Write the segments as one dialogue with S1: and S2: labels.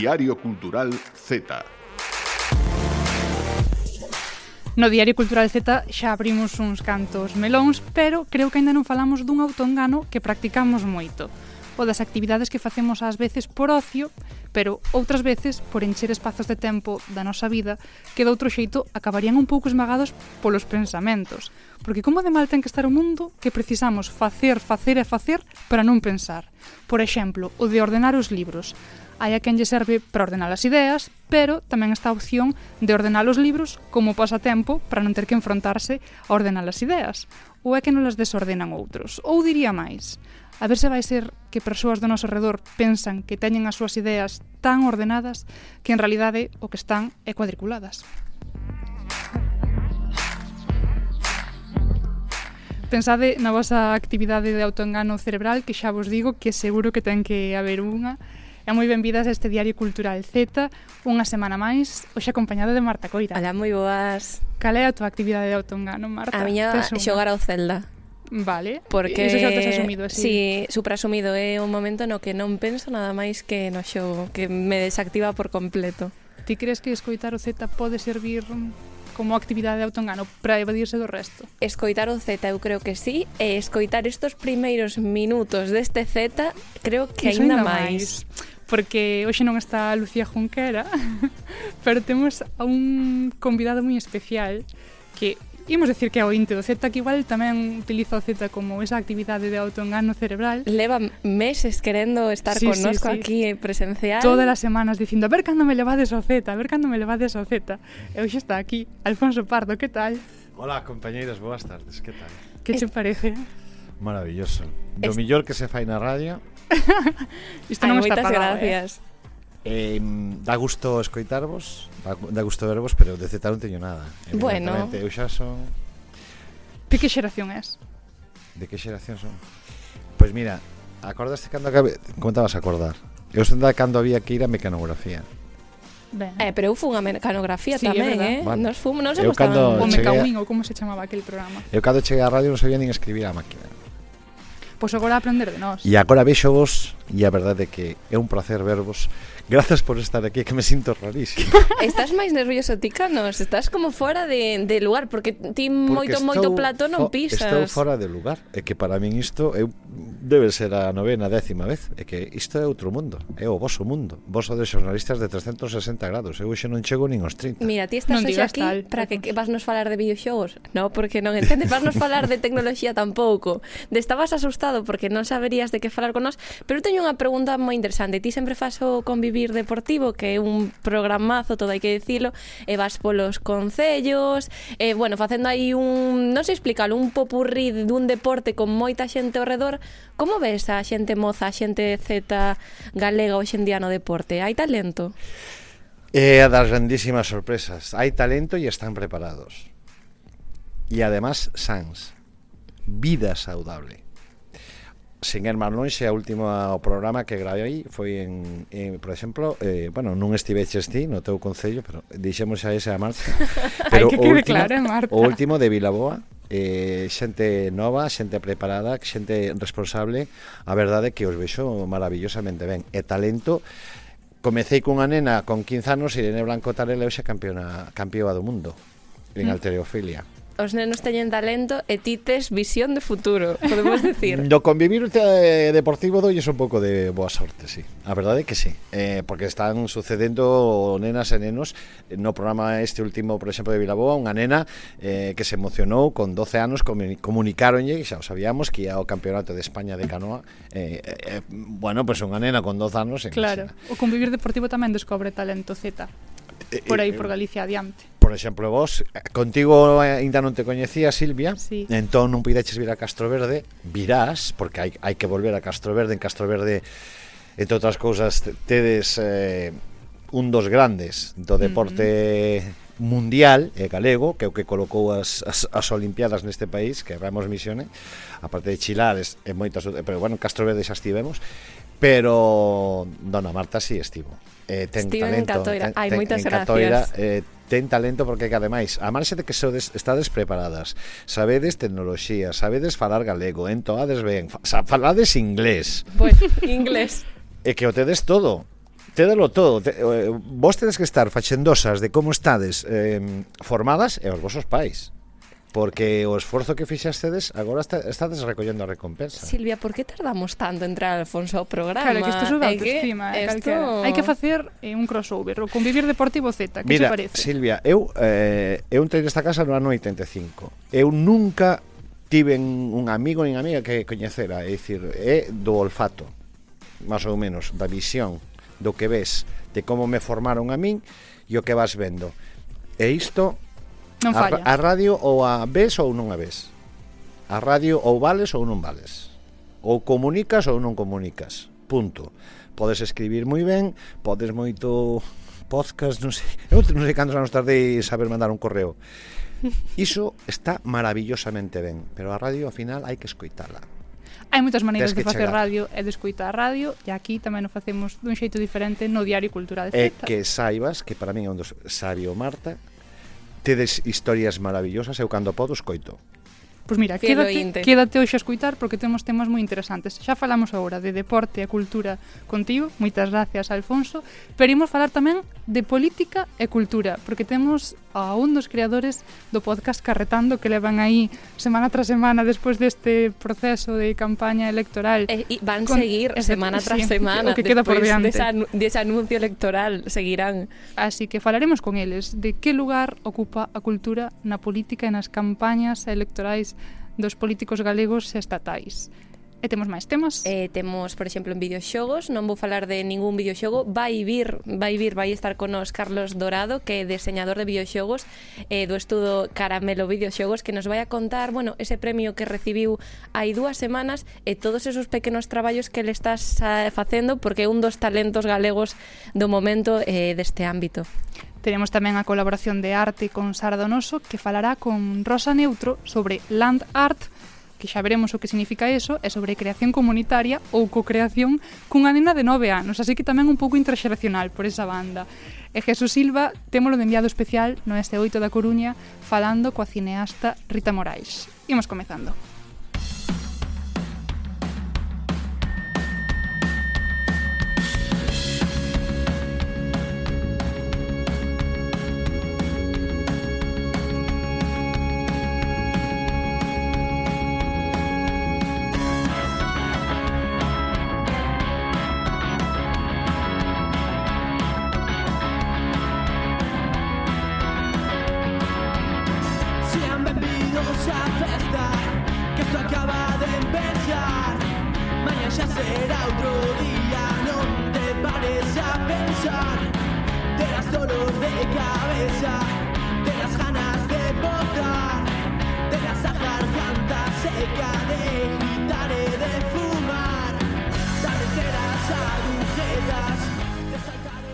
S1: Diario Cultural Z.
S2: No Diario Cultural Z xa abrimos uns cantos melóns, pero creo que aínda non falamos dun autoengano que practicamos moito o das actividades que facemos ás veces por ocio, pero outras veces por encher espazos de tempo da nosa vida que de outro xeito acabarían un pouco esmagados polos pensamentos. Porque como de mal ten que estar o mundo que precisamos facer, facer e facer para non pensar. Por exemplo, o de ordenar os libros hai a quen lle serve para ordenar as ideas, pero tamén está a opción de ordenar os libros como pasatempo para non ter que enfrontarse a ordenar as ideas, ou é que non las desordenan outros. Ou diría máis, a ver se vai ser que persoas do noso redor pensan que teñen as súas ideas tan ordenadas que en realidade o que están é cuadriculadas. Pensade na vosa actividade de autoengano cerebral que xa vos digo que seguro que ten que haber unha E moi benvidas a este Diario Cultural Z, unha semana máis, hoxe acompañada de Marta Coira.
S3: Hola, moi boas.
S2: Cal é a túa actividade de outono, Marta?
S3: A miña xogar ao Zelda.
S2: Vale,
S3: porque
S2: iso xa tes asumido así.
S3: Si, suprasumido é un momento no que non penso nada máis que no xogo, que me desactiva por completo.
S2: Ti crees que escoitar o Z pode servir como actividade autoengano para evadirse do resto?
S3: Escoitar o Z eu creo que sí, e escoitar estes primeiros minutos deste Z creo que
S2: Iso
S3: ainda, ainda
S2: máis.
S3: máis
S2: porque hoxe non está Lucía Junquera, pero temos a un convidado moi especial que imos decir que é o inte do Z, que igual tamén utiliza o Z como esa actividade de autoengano cerebral.
S3: Leva meses querendo estar
S2: sí,
S3: connosco
S2: sí, sí.
S3: aquí eh, presencial.
S2: Todas as semanas dicindo, a ver cando me levades ao Z, a ver cando me levades ao Z. E hoxe está aquí, Alfonso Pardo, que tal?
S4: Hola, compañeiros, boas tardes, que tal?
S2: Que che parece?
S4: Maravilloso. Do
S3: es...
S4: millor que se fai na radio.
S2: Isto non Ay,
S3: está
S2: pagado, eh.
S3: gracias.
S4: Eh? Eh, dá gusto escoitarvos, dá gusto vervos, pero de Z non teño nada.
S3: Bueno.
S4: Eu xa son...
S2: De que xeración és?
S4: De que xeración son? Pois pues mira, acordaste cando acabe... Como te vas a acordar? Eu son da cando había que ir a mecanografía.
S2: Ben.
S3: Eh, pero eu fun a mecanografía
S2: sí,
S3: tamén, eh?
S4: Vale.
S3: nos fomos, nos
S4: eu cando
S2: o mecauín, ou como se chamaba aquel programa.
S4: Eu cando cheguei á radio non sabía nin escribir a máquina.
S2: Pois pues agora aprender de nós.
S4: E agora vexo vos, e a verdade é que é un placer vervos Grazas por estar aquí, que me sinto rarísimo.
S3: Estás máis nervioso ti que estás como fora de, de lugar, porque ti
S4: porque
S3: moito,
S4: estou, moito
S3: plato non pisas.
S4: Estou fora de lugar, é que para min isto eu, debe ser a novena, décima vez, é que isto é outro mundo, é o vosso mundo, voso de xornalistas de 360 grados, eu xe non chego nin os 30.
S3: Mira, ti estás hoxe aquí
S2: tal.
S3: para que, que vas nos falar de videoxogos, no, porque non entendes, vas nos falar de tecnoloxía tampouco, de estabas asustado porque non saberías de que falar con nós, pero teño unha pregunta moi interesante, ti sempre fas o convivir Deportivo, que é un programazo, todo hai que dicilo, e vas polos concellos, e, bueno, facendo aí un, non sei explicarlo, un popurrí dun deporte con moita xente ao redor. Como ves a xente moza, a xente Z galega hoxendía no deporte? Hai talento?
S4: É a das grandísimas sorpresas. Hai talento e están preparados. E además sans. Vida saudable sin ir máis longe, a última o programa que gravei foi en, en por exemplo, eh, bueno, non estiveches ti no teu concello, pero dixemos a ese a Marta.
S2: Pero Hai que quede
S4: último,
S2: claro, eh, Marta.
S4: O último de Vilaboa, eh, xente nova, xente preparada, xente responsable, a verdade é que os vexo maravillosamente ben. E talento, comecei cunha nena con 15 anos, Irene Blanco Tarela, hoxe campeona, campeoa do mundo en
S3: mm.
S4: alterofilia
S3: os nenos teñen talento e ti tes visión de futuro, podemos decir.
S4: Do convivir eh, deportivo doyes un pouco de boa sorte, sí. A verdade é que sí, eh, porque están sucedendo nenas e nenos no programa este último, por exemplo, de Vilaboa, unha nena eh, que se emocionou con 12 anos, comunicaronlle, xa o sabíamos, que ia ao campeonato de España de canoa. Eh, eh, bueno, pois pues unha nena con 12 anos. En
S2: claro, o convivir deportivo tamén descobre talento Z.
S4: Eh,
S2: por eh, aí
S4: eh,
S2: por Galicia adiante.
S4: Por exemplo, vos, contigo ainda non te coñecía, Silvia,
S2: sí.
S4: entón non pideches vir a Castro Verde, virás, porque hai, hai que volver a Castro Verde, en Castro Verde, entre outras cousas, tedes eh, un dos grandes do deporte mm -hmm mundial e galego, que é o que colocou as, as, as Olimpiadas neste país, que Ramos Misione, a parte de Chilares e moitas outras, pero bueno, Castro Verde xa estivemos, Pero dona Marta si sí, estivo. Eh, ten
S3: Steven
S4: talento,
S3: Catoira.
S4: Ten,
S3: Ai,
S4: ten,
S3: moitas
S4: en Catoira,
S3: gracias.
S4: Eh, ten talento porque que ademais, a marxe de que sodes estades preparadas, sabedes tecnoloxía, sabedes falar galego, entoades ben, fa, falades inglés.
S3: Pois, pues, inglés.
S4: e que o tedes todo, tédelo todo. Te, eh, vos tedes que estar facendosas de como estades eh, formadas e os vosos pais. Porque o esforzo que fixastedes agora está, estades recollendo a recompensa.
S3: Silvia, por que tardamos tanto en traer Alfonso ao programa?
S2: Claro, que isto sube autoestima. Que,
S3: esto...
S2: Hai que facer eh, un crossover, o convivir deportivo Z, que
S4: Mira,
S2: parece?
S4: Silvia, eu, eh, eu entrei nesta casa no ano 85. Eu nunca tiven un amigo nin amiga que coñecera, é dicir, é do olfato, máis ou menos, da visión, do que ves, de como me formaron a min e o que vas vendo. E isto
S2: Non falla.
S4: A, a radio ou a ves ou non a ves. A radio ou vales ou non vales. Ou comunicas ou non comunicas. Punto. Podes escribir moi ben, podes moito podcast, non sei, eu non sei cantos anos tardei saber mandar un correo. Iso está maravillosamente ben, pero a radio ao final hai que escoitala.
S2: Hai moitas maneiras de facer
S4: chegar.
S2: radio e de escoitar radio e aquí tamén o facemos dun xeito diferente no Diario Cultura
S4: de
S2: Feta.
S4: É que saibas que para min é un dos Sario Marta tedes historias maravillosas, eu cando podo escoito.
S2: Pois mira,
S3: Fiel
S2: quédate,
S3: ointe.
S2: quédate hoxe a escutar porque temos temas moi interesantes. Xa falamos agora de deporte e cultura contigo, moitas gracias Alfonso, pero imos falar tamén de política e cultura, porque temos a un dos creadores do podcast Carretando que levan aí semana tras semana despois deste proceso de campaña electoral.
S3: E, e van
S2: con,
S3: seguir semana tras sí, semana.
S2: O que queda por diante.
S3: Desa, dese anuncio electoral seguirán.
S2: Así que falaremos con eles de que lugar ocupa a cultura na política e nas campañas electorais dos políticos galegos e estatais. E temos máis temas?
S3: Eh, temos, por exemplo, en videoxogos, non vou falar de ningún videoxogo, vai vir, vai vir, vai estar con nos Carlos Dorado, que é deseñador de videoxogos eh, do estudo Caramelo Videoxogos, que nos vai a contar, bueno, ese premio que recibiu hai dúas semanas e todos esos pequenos traballos que le estás a, facendo, porque é un dos talentos galegos do momento eh, deste ámbito.
S2: Teremos tamén a colaboración de arte con Sara Donoso, que falará con Rosa Neutro sobre Land Art, que xa veremos o que significa eso, e sobre creación comunitaria ou co-creación cunha nena de 9 anos, así que tamén un pouco interxeracional por esa banda. E Jesús Silva témolo de enviado especial no este 8 da Coruña falando coa cineasta Rita Morais. Imos comezando.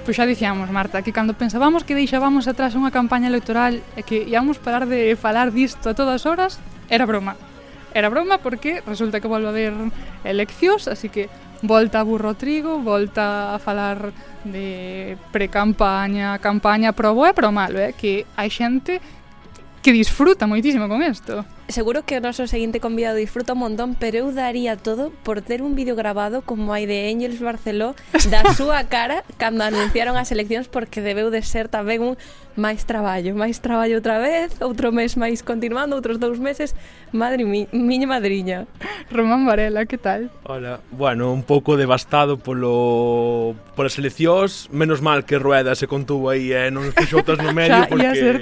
S2: Pois xa dicíamos, Marta, que cando pensábamos que deixábamos atrás unha campaña electoral e que íamos parar de falar disto a todas horas, era broma. Era broma porque resulta que volve a haber eleccións, así que volta a burro trigo, volta a falar de precampaña, campaña pro bo e pro malo, eh? que hai xente que disfruta moitísimo con isto
S3: seguro que o noso seguinte convidado disfruta un montón, pero eu daría todo por ter un vídeo grabado como hai de Angels Barceló da súa cara cando anunciaron as eleccións porque debeu de ser tamén un máis traballo, máis traballo outra vez, outro mes máis continuando, outros dous meses, madre mi, miña madriña.
S2: Román Varela, que tal?
S5: Hola, bueno, un pouco devastado polo polas eleccións, menos mal que Rueda se contuvo aí e eh? non fixou outras no medio
S2: xa,
S5: porque...
S2: Ser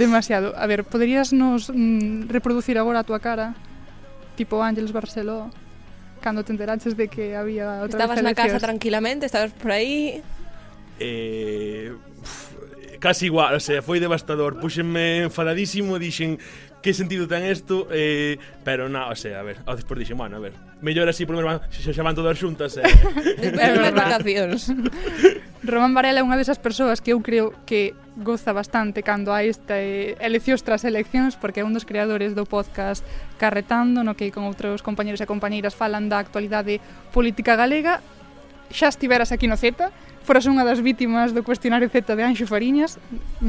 S2: demasiado. A ver, poderías nos mm, reproducir agora a tua cara? Tipo Ángeles Barceló, cando te enteraches de que había outra
S3: Estabas na casa tranquilamente, estabas por aí...
S5: Eh, casi igual, o sea, foi devastador. Puxenme enfadadísimo, dixen que sentido ten isto, eh, pero na, o sea, a ver, ao despois dixen, bueno, a ver, mellor así, primeiro van, xa, xa van todas xuntas. Eh.
S3: despois das vacacións.
S2: Román Varela é unha desas persoas que eu creo que goza bastante cando hai este eleccións tras eleccións porque é un dos creadores do podcast Carretando no que con outros compañeros e compañeiras falan da actualidade política galega xa estiveras aquí no Z foras unha das vítimas do cuestionario Z de Anxo Fariñas,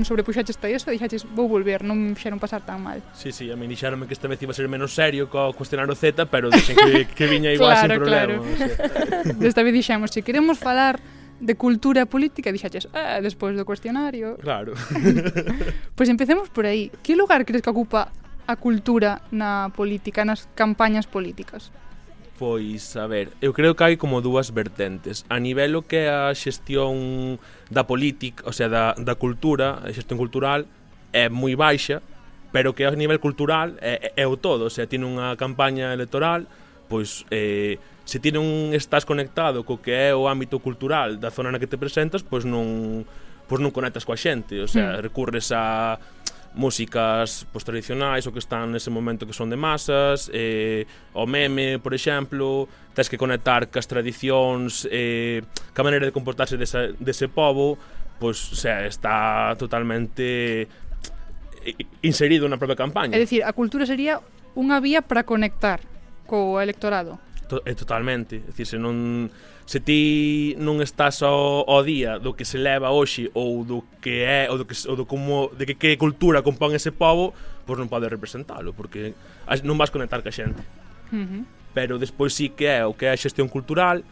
S2: sobrepuxaches a eso e dixaches, vou volver, non me fixeron pasar tan mal.
S5: Sí, sí, a mí dixaronme que esta vez iba a ser menos serio co cuestionario Z, pero dixen que, que viña igual
S2: claro,
S5: sin problema.
S2: Claro.
S5: O sea.
S2: Desta vez dixemos, se queremos falar de cultura política, dixaches, ah, despois do cuestionario.
S5: Claro.
S2: pois pues empecemos por aí. Que lugar crees que ocupa a cultura na política, nas campañas políticas?
S5: Pois, a ver, eu creo que hai como dúas vertentes. A nivel o que é a xestión da política, o sea, da, da cultura, a xestión cultural, é moi baixa, pero que a nivel cultural é, é o todo. O sea, tiene unha campaña electoral, pois, eh, se ti non estás conectado co que é o ámbito cultural da zona na que te presentas, pois non, pois non conectas coa xente. O sea, mm. recurres a músicas pois, tradicionais ou que están nese momento que son de masas eh, o meme, por exemplo tens que conectar cas tradicións eh, ca maneira de comportarse desa, dese povo pois, xa, está totalmente eh, inserido na propia campaña.
S2: É dicir, a cultura sería unha vía para conectar co electorado.
S5: To, eh, Totalmente, é dicir, se non se ti non estás ao, ao día do que se leva hoxe ou do que é ou do que ou do como de que, que cultura compón ese povo, pois non podes representalo porque non vas conectar ca xente.
S2: Uh -huh.
S5: Pero despois sí que é o que é a xestión cultural,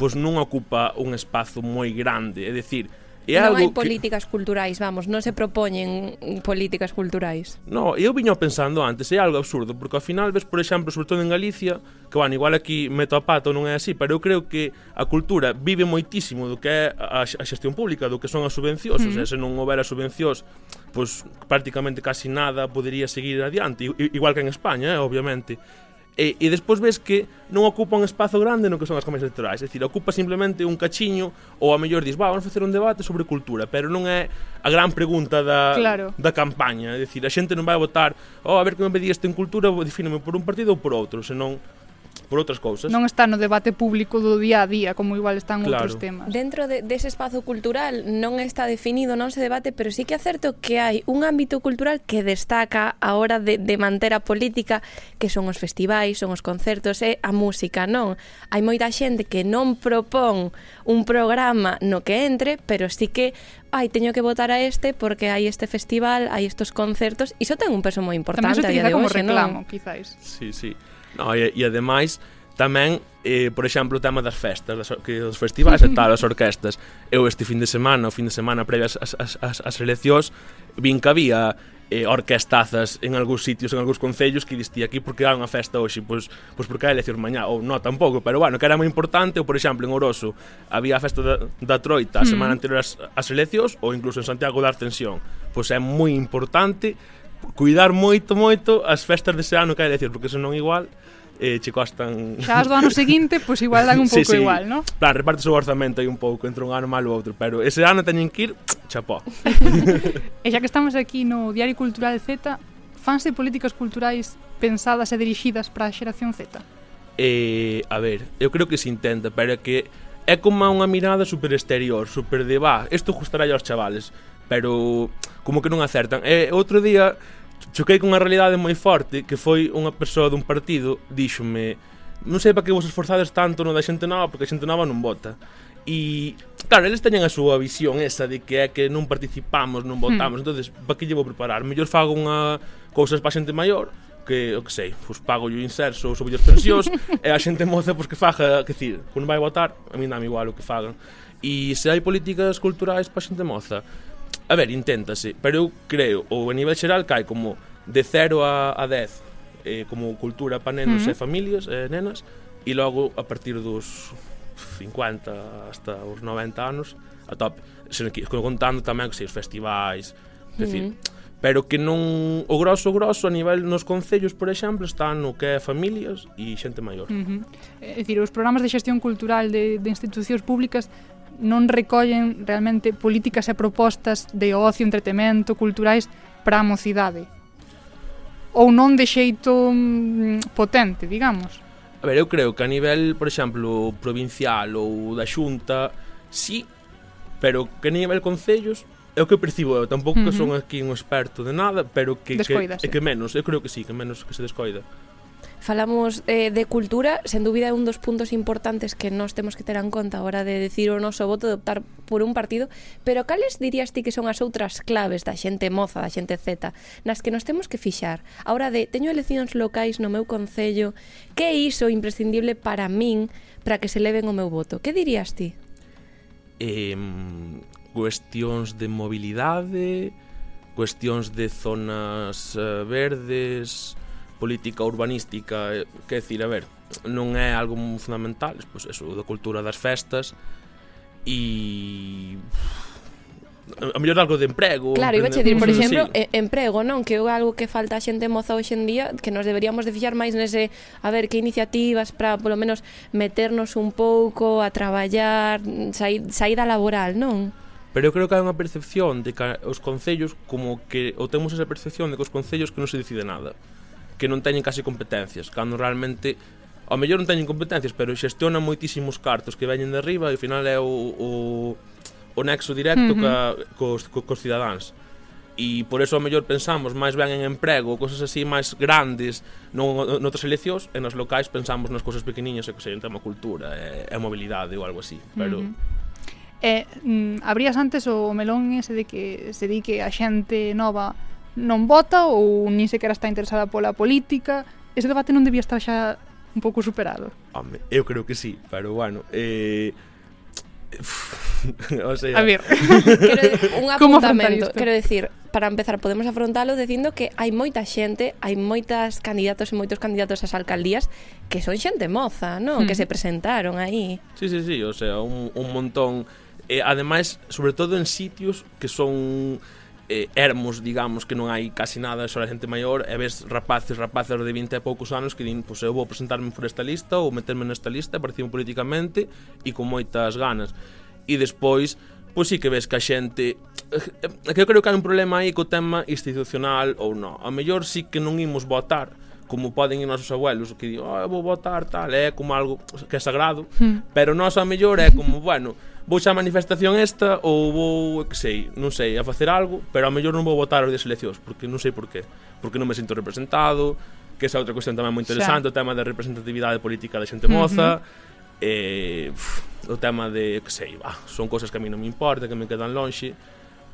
S5: pois non ocupa un espazo moi grande, é dicir, É
S3: non hai políticas que... culturais, vamos, non se propoñen políticas culturais.
S5: No, eu viño pensando antes, é algo absurdo, porque ao final ves, por exemplo, sobre todo en Galicia, que, bueno, igual aquí meto a pato non é así, pero eu creo que a cultura vive moitísimo do que é a, a xestión pública, do que son as subvencións, mm. o sea, se non houbera subvencións, pois prácticamente casi nada podería seguir adiante, igual que en España, eh, obviamente. E, e despois ves que non ocupa un espazo grande no que son as campañas electorais, é dicir, ocupa simplemente un cachiño ou a mellor dis, va, vamos facer un debate sobre cultura, pero non é a gran pregunta da,
S2: claro.
S5: da campaña, é dicir, a xente non vai votar, oh, a ver que me pedí este en cultura, defíneme por un partido ou por outro, senón por outras cousas.
S2: Non está no debate público do día a día, como igual están
S5: claro.
S2: outros temas.
S3: Dentro de, dese espazo cultural non está definido, non se debate, pero sí que é certo que hai un ámbito cultural que destaca a hora de, de manter a política, que son os festivais, son os concertos e a música, non? Hai moita xente que non propón un programa no que entre, pero sí que ai, teño que votar a este porque hai este festival, hai estos concertos, iso ten un peso moi importante Tamén se
S2: utiliza como
S3: hoxe,
S2: reclamo,
S3: non?
S2: quizáis.
S5: Sí, sí. No, e, e ademais, tamén, eh, por exemplo, o tema das festas, das, que os festivais e tal, as orquestas. Eu este fin de semana, o fin de semana previo as, as, as, as eleccións, vin que había eh, orquestazas en algúns sitios, en algúns concellos que distía aquí porque era unha festa hoxe, pois, pois porque hai eleccións mañá, ou non tampouco, pero bueno, que era moi importante, ou por exemplo en Oroso había a festa da, da Troita a hmm. semana anterior as, as eleccións, ou incluso en Santiago da Ascensión, pois é moi importante cuidar moito, moito as festas dese ano que hai elección, porque senón igual eh, che costan...
S2: Xa as do ano seguinte, pois pues igual dan un pouco
S5: sí, sí.
S2: igual, non?
S5: Plan, reparte o orzamento aí un pouco entre un ano mal ou outro, pero ese ano teñen que ir chapó.
S2: e xa que estamos aquí no Diario Cultural Z, fanse políticas culturais pensadas e dirixidas para a xeración Z?
S5: Eh, a ver, eu creo que se intenta, pero é que é como unha mirada super exterior, super de, va, isto gustará aos chavales pero como que non acertan. E outro día choquei con unha realidade moi forte que foi unha persoa dun partido díxome non sei para que vos esforzades tanto no da xente nova porque a xente nova non vota e claro, eles teñen a súa visión esa de que é que non participamos, non hmm. votamos, hmm. entonces para que llevo preparar? Mellor fago unha cousas para xente maior que, o que sei, pois pago o inserso, subo as pensións e a xente moza pois que faga, que decir, non vai votar, a mí dame igual o que fagan. E se hai políticas culturais para xente moza, A ver, inténtase, pero eu creo, ou a nivel xeral cae como de 0 a, a 10 eh, como cultura para nenos
S2: mm -hmm.
S5: e familias e eh, nenas e logo a partir dos 50 hasta os 90 anos a top, sen aquí, contando tamén que sei, os festivais, mm -hmm. decir, pero que non o grosso grosso a nivel nos concellos, por exemplo, están no que é familias e xente maior.
S2: Uh eh, -huh. É dicir, os programas de xestión cultural de, de institucións públicas non recollen realmente políticas e propostas de ocio, entretemento, culturais para a mocidade ou non de xeito mm, potente, digamos.
S5: A ver, eu creo que a nivel, por exemplo, provincial ou da xunta, sí, pero que a nivel concellos, é o que percibo eu, tampouco uh
S2: -huh.
S5: que son aquí un experto de nada, pero que, que, é que menos, eu creo que sí, que menos que se descoida
S3: falamos eh, de cultura, sen dúbida é un dos puntos importantes que nós temos que ter en conta a hora de decir o noso voto de optar por un partido, pero cales dirías ti que son as outras claves da xente moza, da xente Z, nas que nos temos que fixar? A hora de, teño eleccións locais no meu concello, que é iso imprescindible para min para que se leven o meu voto? Que dirías ti?
S5: Eh, cuestións de mobilidade, cuestións de zonas eh, verdes, política urbanística, eh, que decir, a ver, non é algo fundamental, pois eso, da cultura das festas e a mellor algo de emprego.
S3: Claro, iba a dir, por exemplo, sí. emprego, non? Que é algo que falta a xente moza hoxe en día, que nos deberíamos de fixar máis nese, a ver, que iniciativas para, polo menos, meternos un pouco a traballar, saída laboral, non?
S5: Pero eu creo que hai unha percepción de que os concellos, como que, ou temos esa percepción de que os concellos que non se decide nada que non teñen case competencias, cando realmente ao mellor non teñen competencias, pero xestionan moitísimos cartos que veñen de arriba e ao final é o, o, o nexo directo
S2: uh -huh.
S5: ca, cos, co, cos cidadáns e por eso ao mellor pensamos máis ben en emprego, cousas así máis grandes non noutras eleccións e nos locais pensamos nas cousas pequeniñas e que sean tema cultura e, e mobilidade ou algo así pero
S2: uh -huh. Eh, mm, abrías antes o melón ese de que se di que a xente nova non vota ou nin sequera está interesada pola política. Ese debate non debía estar xa un pouco superado.
S5: Home, eu creo que sí, pero bueno, eh, o sea,
S2: a ver,
S3: quero, un apuntamento, quero decir, para empezar podemos afrontalo dicindo que hai moita xente, hai moitas candidatos e moitos candidatos ás alcaldías que son xente moza, non?
S2: mm.
S3: Que se presentaron aí.
S5: Sí, sí, sí, o sea, un, un montón eh, ademais, sobre todo en sitios que son eh, ermos, digamos, que non hai casi nada sobre a xente maior, e ves rapaces, rapaces de 20 e poucos anos que din, pois eu vou presentarme por esta lista ou meterme nesta lista, participo políticamente e con moitas ganas. E despois, pois sí que ves que a xente eh, eh, que eu creo que hai un problema aí co tema institucional ou non. A mellor sí que non imos votar, como poden ir nosos abuelos que di, oh, vou votar tal, é como algo que é sagrado, mm. pero nós a mellor é como, bueno, vou xa a manifestación esta ou vou, que sei, non sei, a facer algo, pero a mellor non vou votar os días eleccións, porque non sei por qué, porque non me sinto representado, que esa outra cuestión tamén moi interesante, xa. o tema da representatividade política da xente moza, mm -hmm. e, o tema de, que sei, bah, son cosas que a mí non me importa, que me quedan lonxe,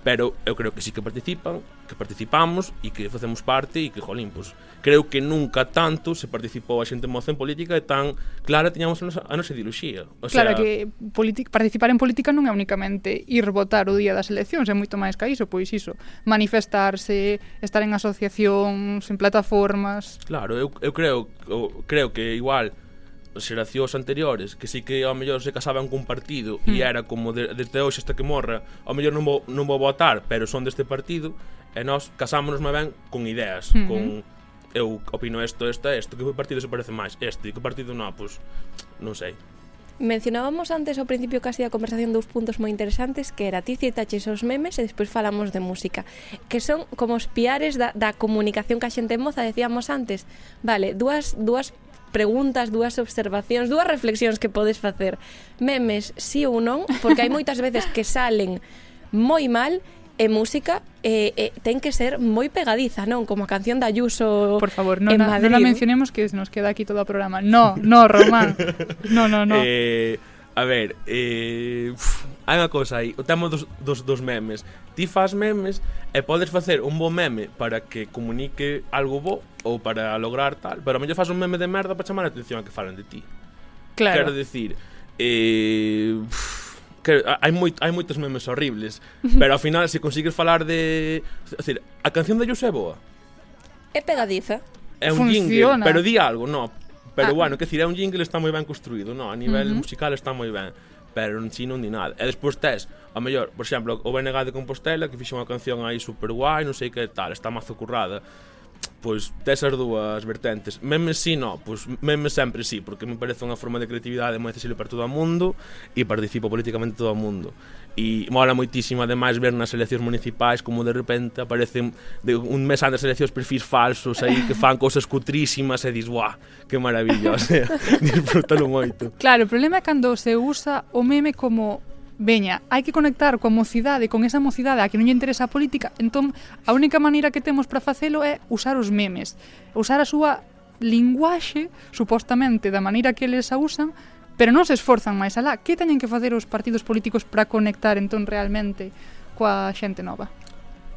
S5: pero eu creo que sí que participan, que participamos e que facemos parte e que, jolín, pues, creo que nunca tanto se participou a xente moza en política e tan clara tiñamos a nosa, a nosa ideoloxía. O sea,
S2: claro que participar en política non é únicamente ir votar o día das eleccións, é moito máis que iso, pois iso, manifestarse, estar en asociacións, en plataformas.
S5: Claro, eu, eu creo, eu, creo que igual xeracións anteriores que si que ao mellor se casaban cun partido mm. e hmm. era como de, desde hoxe hasta que morra ao mellor non vou, non vou votar pero son deste partido e nós casámonos máis ben con ideas
S2: mm -hmm.
S5: con eu opino isto, esta, isto que partido se parece máis este e que partido non, pois non sei
S3: Mencionábamos antes ao principio casi da conversación dous puntos moi interesantes que era ti citaches os memes e despois falamos de música que son como os piares da, da comunicación que a xente moza decíamos antes vale, dúas, dúas preguntas, dúas observacións, dúas reflexións que podes facer. Memes, sí ou non, porque hai moitas veces que salen moi mal e música eh, eh, ten que ser moi pegadiza, non? Como a canción da Ayuso
S2: Por favor, non,
S3: en
S2: na,
S3: Madrid.
S2: non la mencionemos que nos queda aquí todo o programa. No, no, Román. No, no, no.
S5: Eh, a ver, eh, uf, hai unha cousa aí, o tema dos, dos, dos memes. Ti faz memes e podes facer un bo meme para que comunique algo bo ou para lograr tal, pero a mellor faz un meme de merda para chamar a atención a que falan de ti.
S2: Claro.
S5: Quero dicir, eh, uf, que hai moit, hai moitos memes horribles, pero ao final se consigues falar de, decir, a canción de Jose é boa.
S3: É pegadiza.
S5: É un
S2: Funciona.
S5: jingle, pero di algo, no. Pero ah. bueno, que decir, é un jingle está moi ben construído, no, a nivel
S2: uh -huh.
S5: musical está moi ben pero non chino ni nada. E despois tes, a mellor, por exemplo, o BNG de Compostela que fixe unha canción aí super guai, non sei que tal, está mazo currada pois tes as dúas vertentes. Memes si sí, no, pois memes sempre si, sí, porque me parece unha forma de creatividade moi accesible para todo o mundo e participo políticamente todo o mundo. E mola moitísimo ademais ver nas eleccións municipais como de repente aparecen de un mes antes das eleccións perfis falsos aí que fan cousas cutrísimas e dis, "Buah, que maravilla", o sea, disfrútalo moito.
S2: Claro, o problema é cando se usa o meme como veña, hai que conectar coa mocidade, con esa mocidade a que non lle interesa a política, entón a única maneira que temos para facelo é usar os memes, usar a súa linguaxe, supostamente, da maneira que eles a usan, pero non se esforzan máis alá. Que teñen que facer os partidos políticos para conectar entón realmente coa xente nova?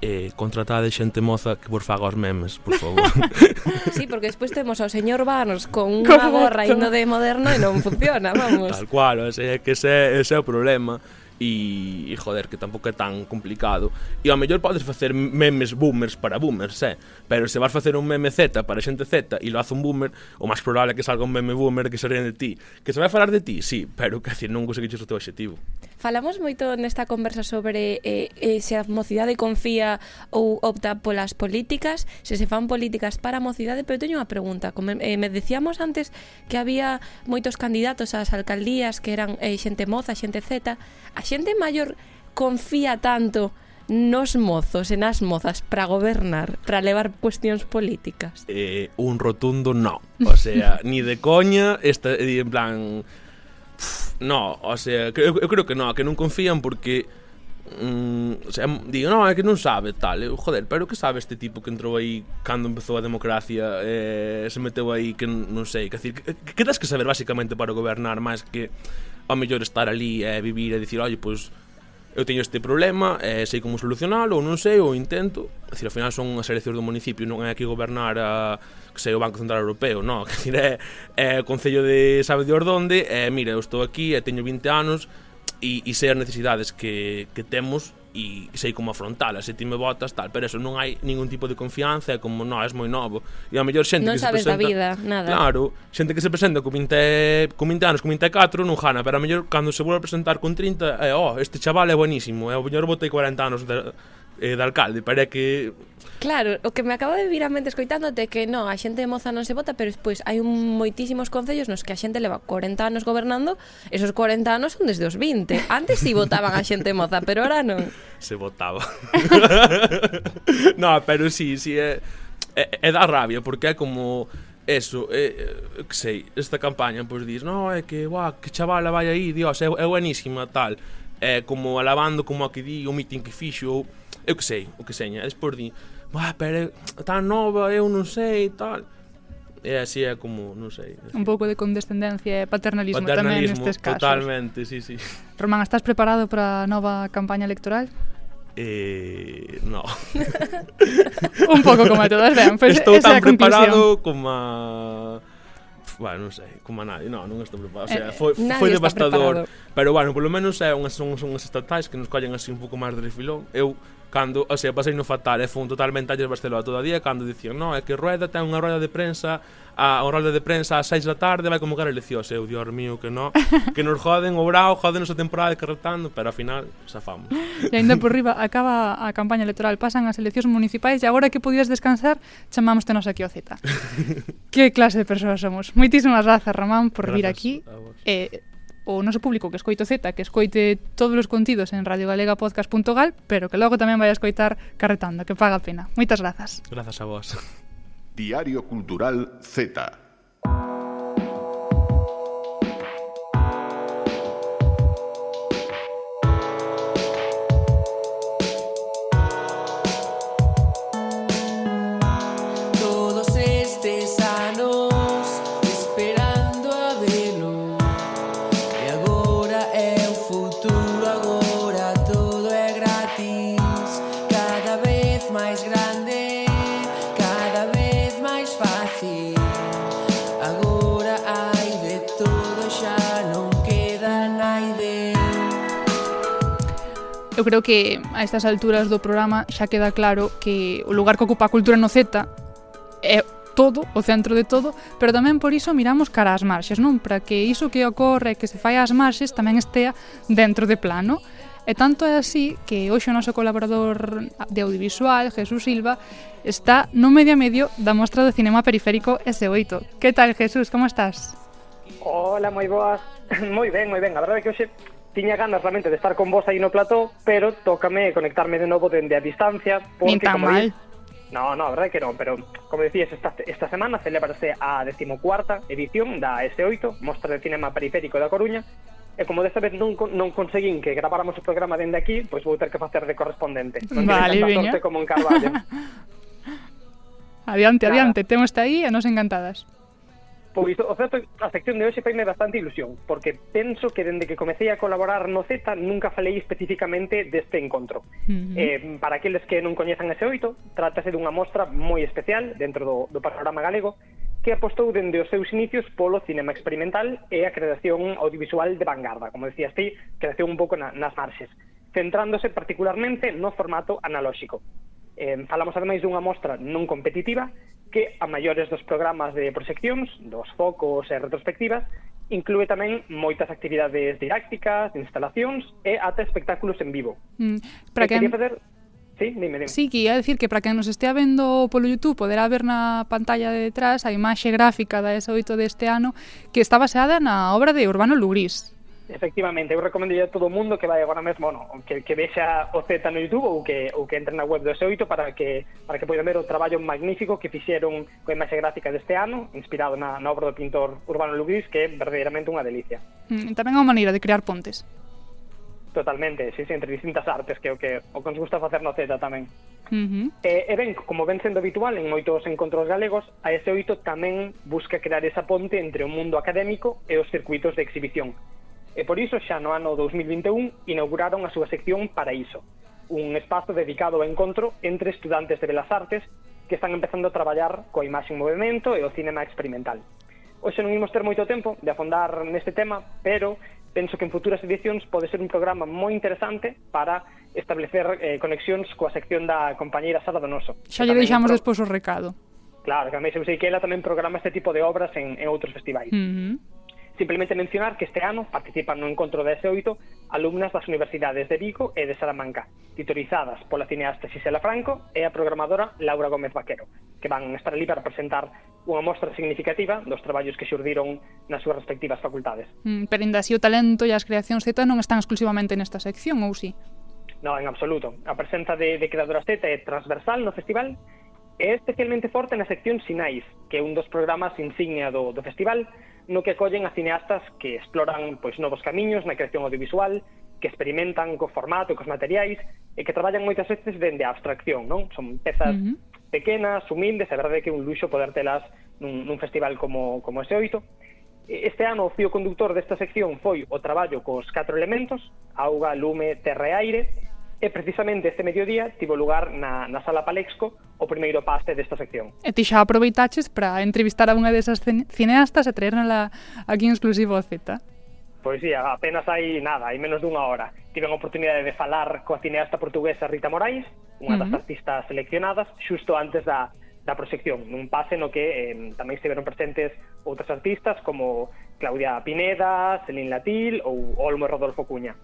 S5: eh, contratade xente moza que vos faga os memes, por favor.
S3: sí, porque despois temos ao señor Barnes con unha gorra indo de moderno e non funciona, vamos.
S5: Tal cual, ese, que ese, ese é o problema. E, e joder, que tampouco é tan complicado. E ao mellor podes facer memes boomers para boomers, eh? Pero se vas facer un meme Z para xente Z E lo hace un boomer O máis probable é que salga un meme boomer que se ríen de ti. Que se vai falar de ti, sí Pero que decir, non conseguiches o teu objetivo
S3: Falamos moito nesta conversa sobre eh, eh, se a mocidade confía ou opta polas políticas Se se fan políticas para a mocidade Pero teño unha pregunta. Como, eh, Me decíamos antes que había moitos candidatos ás alcaldías Que eran eh, xente moza, xente Z a xente maior confía tanto nos mozos e nas mozas para gobernar, para levar cuestións políticas?
S5: Eh, un rotundo no. O sea, ni de coña, esta, en plan... Pff, no, o sea, eu, eu creo que no, que non confían porque mm, o sea, digo, no, é que non sabe tal, eu, joder, pero que sabe este tipo que entrou aí cando empezou a democracia eh, se meteu aí que non sei, que, que, que, que tens que saber basicamente para gobernar máis que ao mellor estar ali e eh, vivir e dicir, "Oye, pois eu teño este problema, eh, sei como solucionalo ou non sei, ou intento. É dicir, ao final son as eleccións do municipio, non é aquí gobernar a, que sei o Banco Central Europeo, non, que dicir, é, é o Concello de sabe de ordonde, eh, mira, eu estou aquí, e teño 20 anos, e, e sei as necesidades que, que temos e sei como afrontala, se ti me botas tal, pero eso non hai ningún tipo de confianza, é como, no, és moi novo. E a mellor xente
S3: non
S5: que se presenta...
S3: Non sabes da vida, nada.
S5: Claro, xente que se presenta con 20, con 20 anos, con 24, non jana, pero a mellor cando se vuelve a presentar con 30, é, oh, este chaval é buenísimo, é o mellor botei 40 anos de, eh, de alcalde, para que
S3: Claro, o que me acaba de vir a mente escoitándote que non, a xente de Moza non se vota, pero despois hai un moitísimos concellos nos que a xente leva 40 anos gobernando, esos 40 anos son desde os 20. Antes si sí votaban a xente de Moza, pero ahora non.
S5: Se votaba. no, pero sí, sí, é, é, é da rabia, porque é como eso, eh, que sei, esta campaña, pois pues, dis, no, é que, buah, que chavala vai aí, dios, é, é buenísima, tal. É como alabando como a que di o mitin que fixo, Eu que sei, o que seña. E despois di, "Bah, pero tan nova, eu non sei, tal. E así é como, non sei. Así.
S2: Un pouco de condescendencia e paternalismo,
S5: paternalismo tamén
S2: nestes casos.
S5: Totalmente, sí, sí.
S2: Román, estás preparado para a nova campaña electoral?
S5: Eh, no.
S2: un pouco como a todas, ben, pois pues
S5: Estou
S2: esa
S5: tan preparado como a bueno, non sei, como a nadie, non, non estou preparado, o sea, foi,
S3: eh,
S5: foi devastador,
S3: preparado.
S5: pero bueno, polo menos é unhas, son unhas estatais que nos collen así un pouco máis de refilón, eu cando, o sea, pasei no fatal e fun totalmente alles Barcelona todo o día cando dicían, no, é que Rueda ten unha roda de prensa a, unha roda de prensa ás 6 da tarde vai convocar eleccións eu, dios mío, que no, que nos joden o brao, joden a temporada de carretando pero ao final, safamos
S2: e ainda por riba, acaba a campaña electoral pasan as eleccións municipais e agora que podías descansar chamamos tenos aquí o Z que clase de persoas somos. Moitísimas grazas, Román, por vir aquí. e eh, o noso público que escoito Z, que escoite todos os contidos en radiogalegapodcast.gal, pero que logo tamén vai a escoitar Carretando, que paga a pena. Moitas grazas.
S5: Grazas a vos.
S1: Diario Cultural Z.
S2: eu creo que a estas alturas do programa xa queda claro que o lugar que ocupa a cultura no Z é todo, o centro de todo, pero tamén por iso miramos cara ás marxes, non? Para que iso que ocorre, que se fai ás marxes, tamén estea dentro de plano. E tanto é así que hoxe o noso colaborador de audiovisual, Jesús Silva, está no medio a medio da Mostra do Cinema Periférico S8. Que tal, Jesús? Como estás?
S6: Hola, moi boas. moi ben, moi ben. A verdade é que hoxe tiña ganas realmente de estar con vos aí no plató, pero tócame conectarme de novo dende a distancia, porque
S2: Nin tan
S6: como
S2: mal.
S6: No, no, a verdade que non, pero como decías, esta, esta semana celebrase a decimocuarta edición da S8, Mostra de Cinema Periférico da Coruña, e como desta vez non, non conseguín que graváramos o programa dende aquí, pois vou ter que facer de correspondente. Non
S2: vale,
S6: tanta sorte como en Carballo.
S2: adiante,
S6: Nada.
S2: adiante, temos aí e nos encantadas.
S6: Pois o certo a sección de hoxe faime bastante ilusión, porque penso que dende que comecei a colaborar no Z nunca falei especificamente deste encontro.
S2: Uh
S6: eh, para aqueles que non coñezan ese oito, trátase dunha mostra moi especial dentro do, do panorama galego que apostou dende os seus inicios polo cinema experimental e a creación audiovisual de vanguarda, como decías ti, creación un pouco na, nas marxes centrándose particularmente no formato analóxico. Eh, falamos ademais dunha mostra non competitiva que a maiores dos programas de proxeccións, dos focos e retrospectivas, inclúe tamén moitas actividades didácticas, instalacións e ata espectáculos en vivo.
S2: Mm, para
S6: eh,
S2: que...
S6: Facer... Sí, dime, dime.
S2: Sí, que ia decir que para quen nos estea vendo polo YouTube poderá ver na pantalla de detrás a imaxe gráfica da S8 deste ano que está baseada na obra de Urbano Lurís,
S6: Efectivamente, eu recomendo a todo mundo que vai agora mesmo, no, que, que vexa o Z no YouTube ou que, ou que entre na web do S8 para que, para que poidan ver o traballo magnífico que fixeron coa imaxe gráfica deste ano, inspirado na, na obra do pintor Urbano Lugris, que é verdadeiramente unha delicia.
S2: Mm, tamén unha maneira de crear pontes.
S6: Totalmente, sí, sí, entre distintas artes que o que o que nos gusta facer no Z tamén.
S2: Uh -huh.
S6: e, e ben, como ven sendo habitual en moitos encontros galegos, a S8 tamén busca crear esa ponte entre o mundo académico e os circuitos de exhibición. E por iso xa no ano 2021 inauguraron a súa sección Paraíso, un espazo dedicado ao encontro entre estudantes de Belas Artes que están empezando a traballar coa imaxe en movimento e o cinema experimental. Hoxe non imos ter moito tempo de afondar neste tema, pero penso que en futuras edicións pode ser un programa moi interesante para establecer eh, conexións coa sección da compañeira Sara Donoso.
S2: Xa lle deixamos
S6: pro...
S2: despois o recado.
S6: Claro, que a mí se que ela tamén programa este tipo de obras en, en outros festivais.
S2: Uh -huh.
S6: Simplemente mencionar que este ano participan no encontro de S8 alumnas das universidades de Vigo e de Salamanca, titorizadas pola cineasta Xisela Franco e a programadora Laura Gómez Vaquero, que van estar ali para presentar unha mostra significativa dos traballos que xurdiron nas súas respectivas facultades.
S2: Mm, pero ainda así o talento e as creacións Z non están exclusivamente nesta sección, ou si?
S6: Non, en absoluto. A presenza de, de creadoras Z é transversal no festival é especialmente forte na sección Sinais, que é un dos programas insignia do, do festival, no que acollen a cineastas que exploran pois novos camiños na creación audiovisual, que experimentan co formato e cos materiais e que traballan moitas veces dende a abstracción, non? Son pezas
S2: uh -huh.
S6: pequenas, humildes, a verdade que é un luxo poder telas nun, nun festival como, como ese oito. Este ano o fío conductor desta sección foi o traballo cos catro elementos, auga, lume, terra e aire, E precisamente este mediodía tivo lugar na, na sala Palexco o primeiro pase desta sección.
S2: E ti xa aproveitaches para entrevistar a unha desas cineastas e traernola aquí en exclusivo a Z.
S6: Pois sí, apenas hai nada, hai menos dunha hora. Tiven a oportunidade de falar coa cineasta portuguesa Rita Morais, unha das
S2: uh -huh.
S6: artistas seleccionadas, xusto antes da, da proxección, nun pase no que eh, tamén estiveron presentes outras artistas como Claudia Pineda, Celín Latil ou Olmo e Rodolfo Cuña.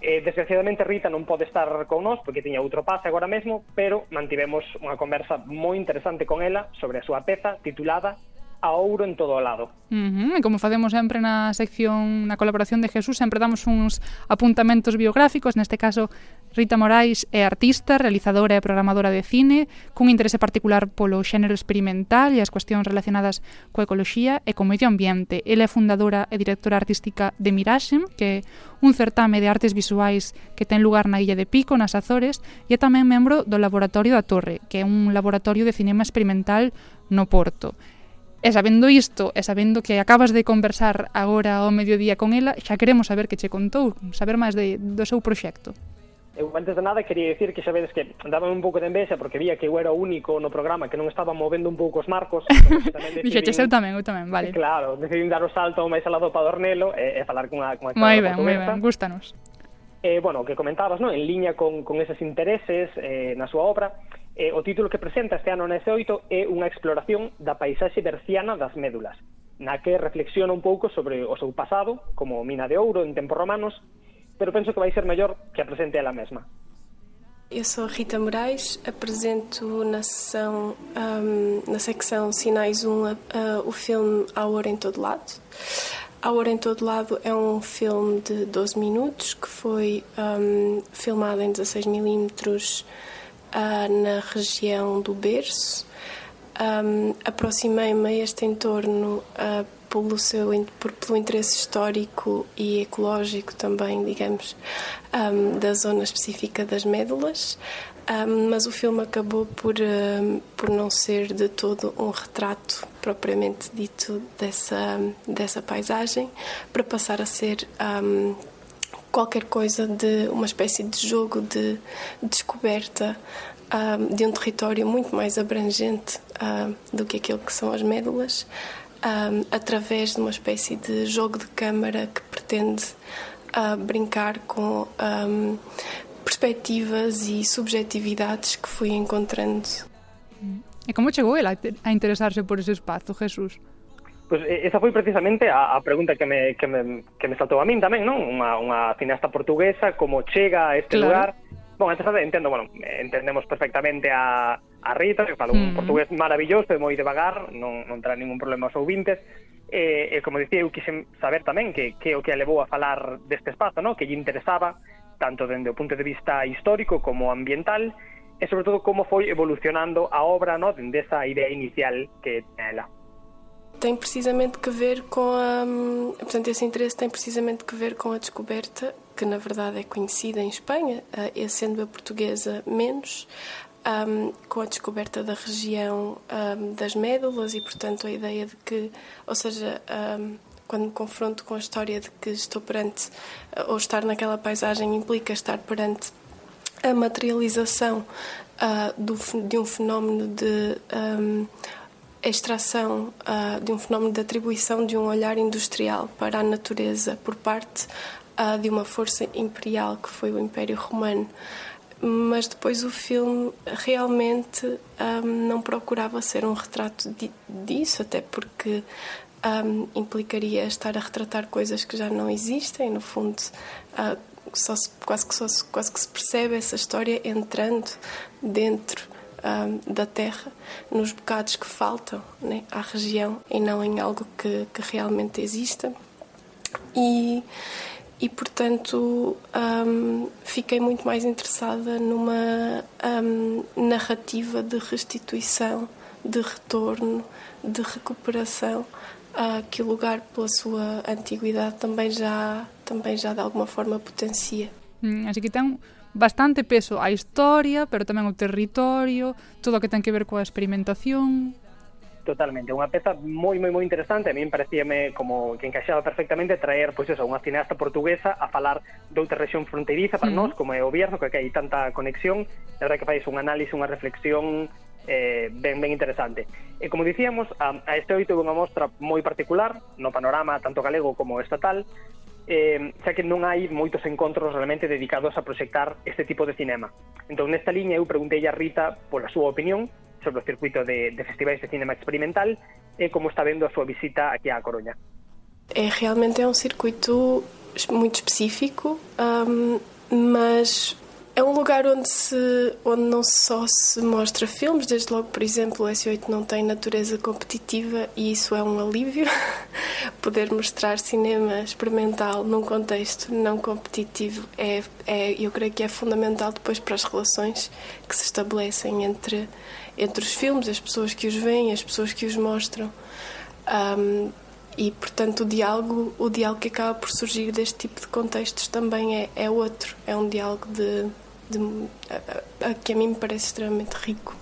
S6: Eh, desgraciadamente Rita non pode estar con nós porque tiña outro pase agora mesmo, pero mantivemos unha conversa moi interesante con ela sobre a súa peza titulada a ouro en todo o lado.
S2: Uh -huh. E como facemos sempre na sección na colaboración de Jesús, sempre damos uns apuntamentos biográficos, neste caso Rita Morais é artista, realizadora e programadora de cine, cun interese particular polo xénero experimental e as cuestións relacionadas coa ecoloxía e co medio ambiente. Ela é fundadora e directora artística de Miraxem, que é un certame de artes visuais que ten lugar na Illa de Pico, nas Azores, e é tamén membro do Laboratorio da Torre, que é un laboratorio de cinema experimental no Porto. E sabendo isto, e sabendo que acabas de conversar agora ao mediodía con ela, xa queremos saber que che contou, saber máis de, do seu proxecto.
S6: Eu antes de nada quería dicir que xa vedes que daba un pouco de envexa porque vía que eu era o único no programa que non estaba movendo un pouco os marcos.
S2: Dixeche, eu tamén, eu tamén, vale.
S6: Claro, decidín dar o salto máis al lado para Dornelo e, e falar cunha... cunha
S2: moi ben, moi ben, gústanos.
S6: Eh, bueno, o que comentabas, ¿no? en liña con, con eses intereses eh, na súa obra, Eh, o título que presenta este ano na S8 é unha exploración da paisaxe berciana das médulas, na que reflexiona un pouco sobre o seu pasado, como mina de ouro en tempos romanos, pero penso que vai ser mellor que a presente ela mesma.
S7: Eu sou Rita Moraes, apresento na, sessão, um, na secção Sinais 1 uh, o filme A Hora em Todo Lado. A Hora em Todo Lado é um filme de 12 minutos que foi um, filmado em 16mm na região do Berço. Ahm, Aproximei-me a este entorno ah, pelo, seu, por- pelo interesse histórico e ecológico também, digamos, ahm, da zona específica das médulas. Ahm, mas o filme acabou por, por não ser de todo um retrato propriamente dito dessa, dessa paisagem, para passar a ser qualquer coisa de uma espécie de jogo de descoberta ahm, de um território muito mais abrangente ah, do que aquilo que são as médulas, ah, através de uma espécie de jogo de câmara que pretende brincar com ah, perspectivas e subjetividades que fui encontrando
S2: E como chegou ela a te- a interesarse por ese espazo, Jesús?
S6: Pois esa foi precisamente a, a pregunta que me, que, me, que me saltou a min tamén, non? Unha, unha cineasta portuguesa, como chega a este
S2: claro.
S6: lugar? Bon, antes entendo, bueno, entendemos perfectamente a, a Rita, que fala un mm. portugués maravilloso e moi devagar, non, non terá ningún problema aos ouvintes, e, e como dicía, eu quixen saber tamén que, que o que a levou a falar deste espazo, non? que lle interesaba, tanto dende o punto de vista histórico como ambiental, e sobre todo como foi evolucionando a obra no? dende esa idea inicial que ten ela.
S7: Tem precisamente que ver com a. Portanto, esse interesse tem precisamente que ver com a descoberta, que na verdade é conhecida em Espanha, ah, e sendo a portuguesa menos, hum, com a descoberta da região hum, das médulas e, portanto, a ideia de que, ou seja, hum, quando me confronto com a história de que estou perante, ah, ou estar naquela paisagem implica estar perante a materialização ah, do de um fenómeno de extração ah, de um fenómeno de atribuição de um olhar industrial para a natureza por parte ah, de uma força imperial que foi o Império Romano. Mas depois o filme realmente ah, não procurava ser um retrato di- disso, até porque ah, implicaria estar a retratar coisas que já não existem, no fundo. ah, só se- quase, que só se- quase que se percebe essa história entrando dentro ah, da terra, nos bocados que faltam né, à região e não em algo que, que realmente exista. E, e portanto, hum, fiquei muito mais interessada numa hum, narrativa de restituição, de retorno, de recuperação, ah, que o lugar, pela sua antiguidade, também já, também já de alguma forma potencia.
S2: Mm, Así que ten bastante peso a historia, pero tamén o territorio, todo o que ten que ver coa experimentación.
S6: Totalmente, unha peza moi moi moi interesante, a min parecíame como que encaixaba perfectamente traer pois eso, unha cineasta portuguesa a falar doutra rexión fronteiriza para
S2: uh
S6: nós, como é o Bierzo, que hai tanta conexión, na verdade que fais un análise, unha reflexión eh, ben, ben interesante. E como dicíamos, a, a este oito unha mostra moi particular no panorama tanto galego como estatal, eh, xa que non hai moitos encontros realmente dedicados a proxectar este tipo de cinema. Entón, nesta liña, eu preguntei a Rita pola súa opinión sobre o circuito de, de festivais de cinema experimental e como está vendo a súa visita aquí á Coruña.
S7: É realmente é um circuito muito específico, hum, mas é um lugar onde, se, onde não só se mostra filmes, desde logo, por exemplo, o S8 não tem natureza competitiva e isso é um alívio. Poder mostrar cinema experimental num contexto não competitivo é, é, eu creio que é fundamental depois para as relações que se estabelecem entre, entre os filmes, as pessoas que os veem, as pessoas que os mostram. Hum, e portanto o diálogo o diálogo que acaba por surgir deste tipo de contextos também é, é outro é um diálogo de, de, a, a, que a min parece extremamente rico.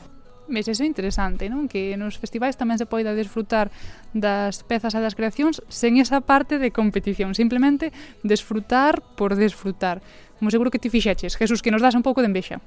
S2: Mas iso é interesante, non? Que nos festivais tamén se poida desfrutar das pezas e das creacións sen esa parte de competición, simplemente desfrutar por desfrutar. Como seguro que ti fixeches, Jesús, que nos das un pouco de envexa.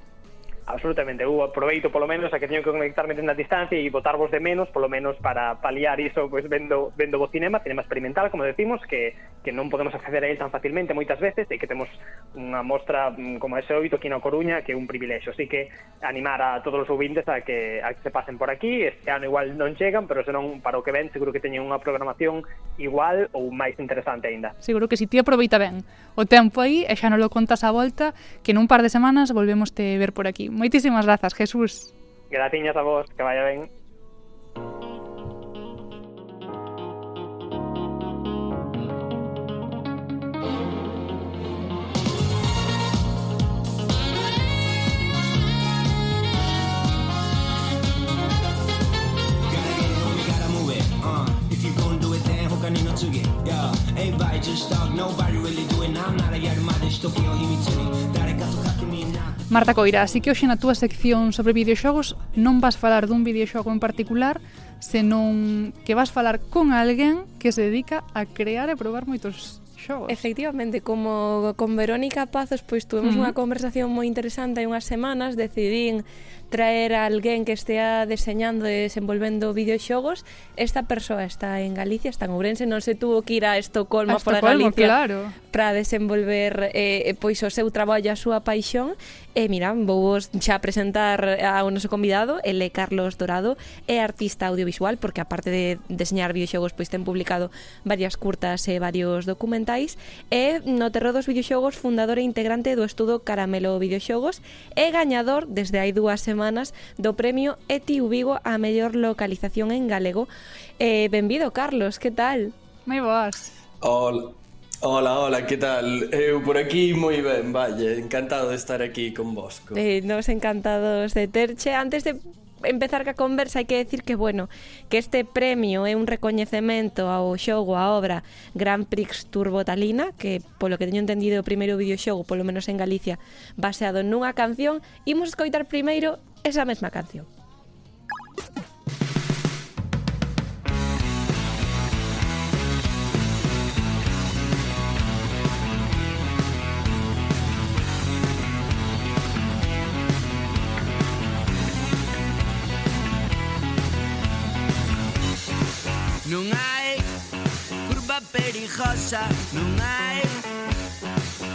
S6: Absolutamente, eu aproveito polo menos a que teño que conectarme na distancia e botarvos de menos, polo menos para paliar iso, pois vendo, vendo o cinema, cinema experimental, como decimos, que, que non podemos acceder a ele tan facilmente moitas veces e que temos unha mostra mm, como ese oito aquí na Coruña que é un privilexio. Así que animar a todos os ouvintes a que, a que se pasen por aquí. Este ano igual non chegan, pero senón para o que ven seguro que teñen unha programación igual ou máis interesante aínda.
S2: Seguro que si ti aproveita ben o tempo aí e xa non lo contas a volta que nun par de semanas volvemos te ver por aquí. Moitísimas grazas, Jesús.
S6: Gratiñas a vos, que vaya ben.
S8: Everybody just talk, nobody really do it. I'm not a. Dare caso caso me.
S2: Marta Coira, así que hoxe na túa sección sobre videoxogos non vas falar dun videoxogo en particular, senón que vas falar con alguén que se dedica a crear e probar moitos xogos.
S3: Efectivamente, como con Verónica Pazos, pois tuvemos
S2: uh -huh.
S3: unha conversación moi interesante hai unhas semanas, decidín traer a alguén que estea deseñando e desenvolvendo videoxogos, esta persoa está en Galicia, está en Ourense, non se tuvo que ir a Estocolmo,
S2: a
S3: Estocolma
S2: para
S3: Galicia
S2: claro.
S3: para desenvolver eh, eh, pois o seu traballo, a súa paixón. E mira, vou xa presentar ao noso convidado, ele é Carlos Dorado, é artista audiovisual porque aparte de deseñar videoxogos, pois ten publicado varias curtas e varios documentais, é no terror dos videoxogos fundador e integrante do estudo Caramelo Videoxogos e gañador desde hai dúas semanas semanas do premio Eti Ubigo a mellor localización en galego. Eh, benvido, Carlos, que tal?
S2: Moi boas.
S9: Hola, Hola, hola, que tal? Eu por aquí moi ben, valle, encantado de estar aquí con vos. Co.
S3: Eh, nos encantados de terche. Antes de empezar ca conversa hai que decir que bueno, que este premio é un recoñecemento ao xogo a obra Grand Prix Turbo Talina, que polo que teño entendido o primeiro videoxogo, polo menos en Galicia, baseado nunha canción, imos escoitar primeiro esa mesma canción.
S8: perigosa Non hai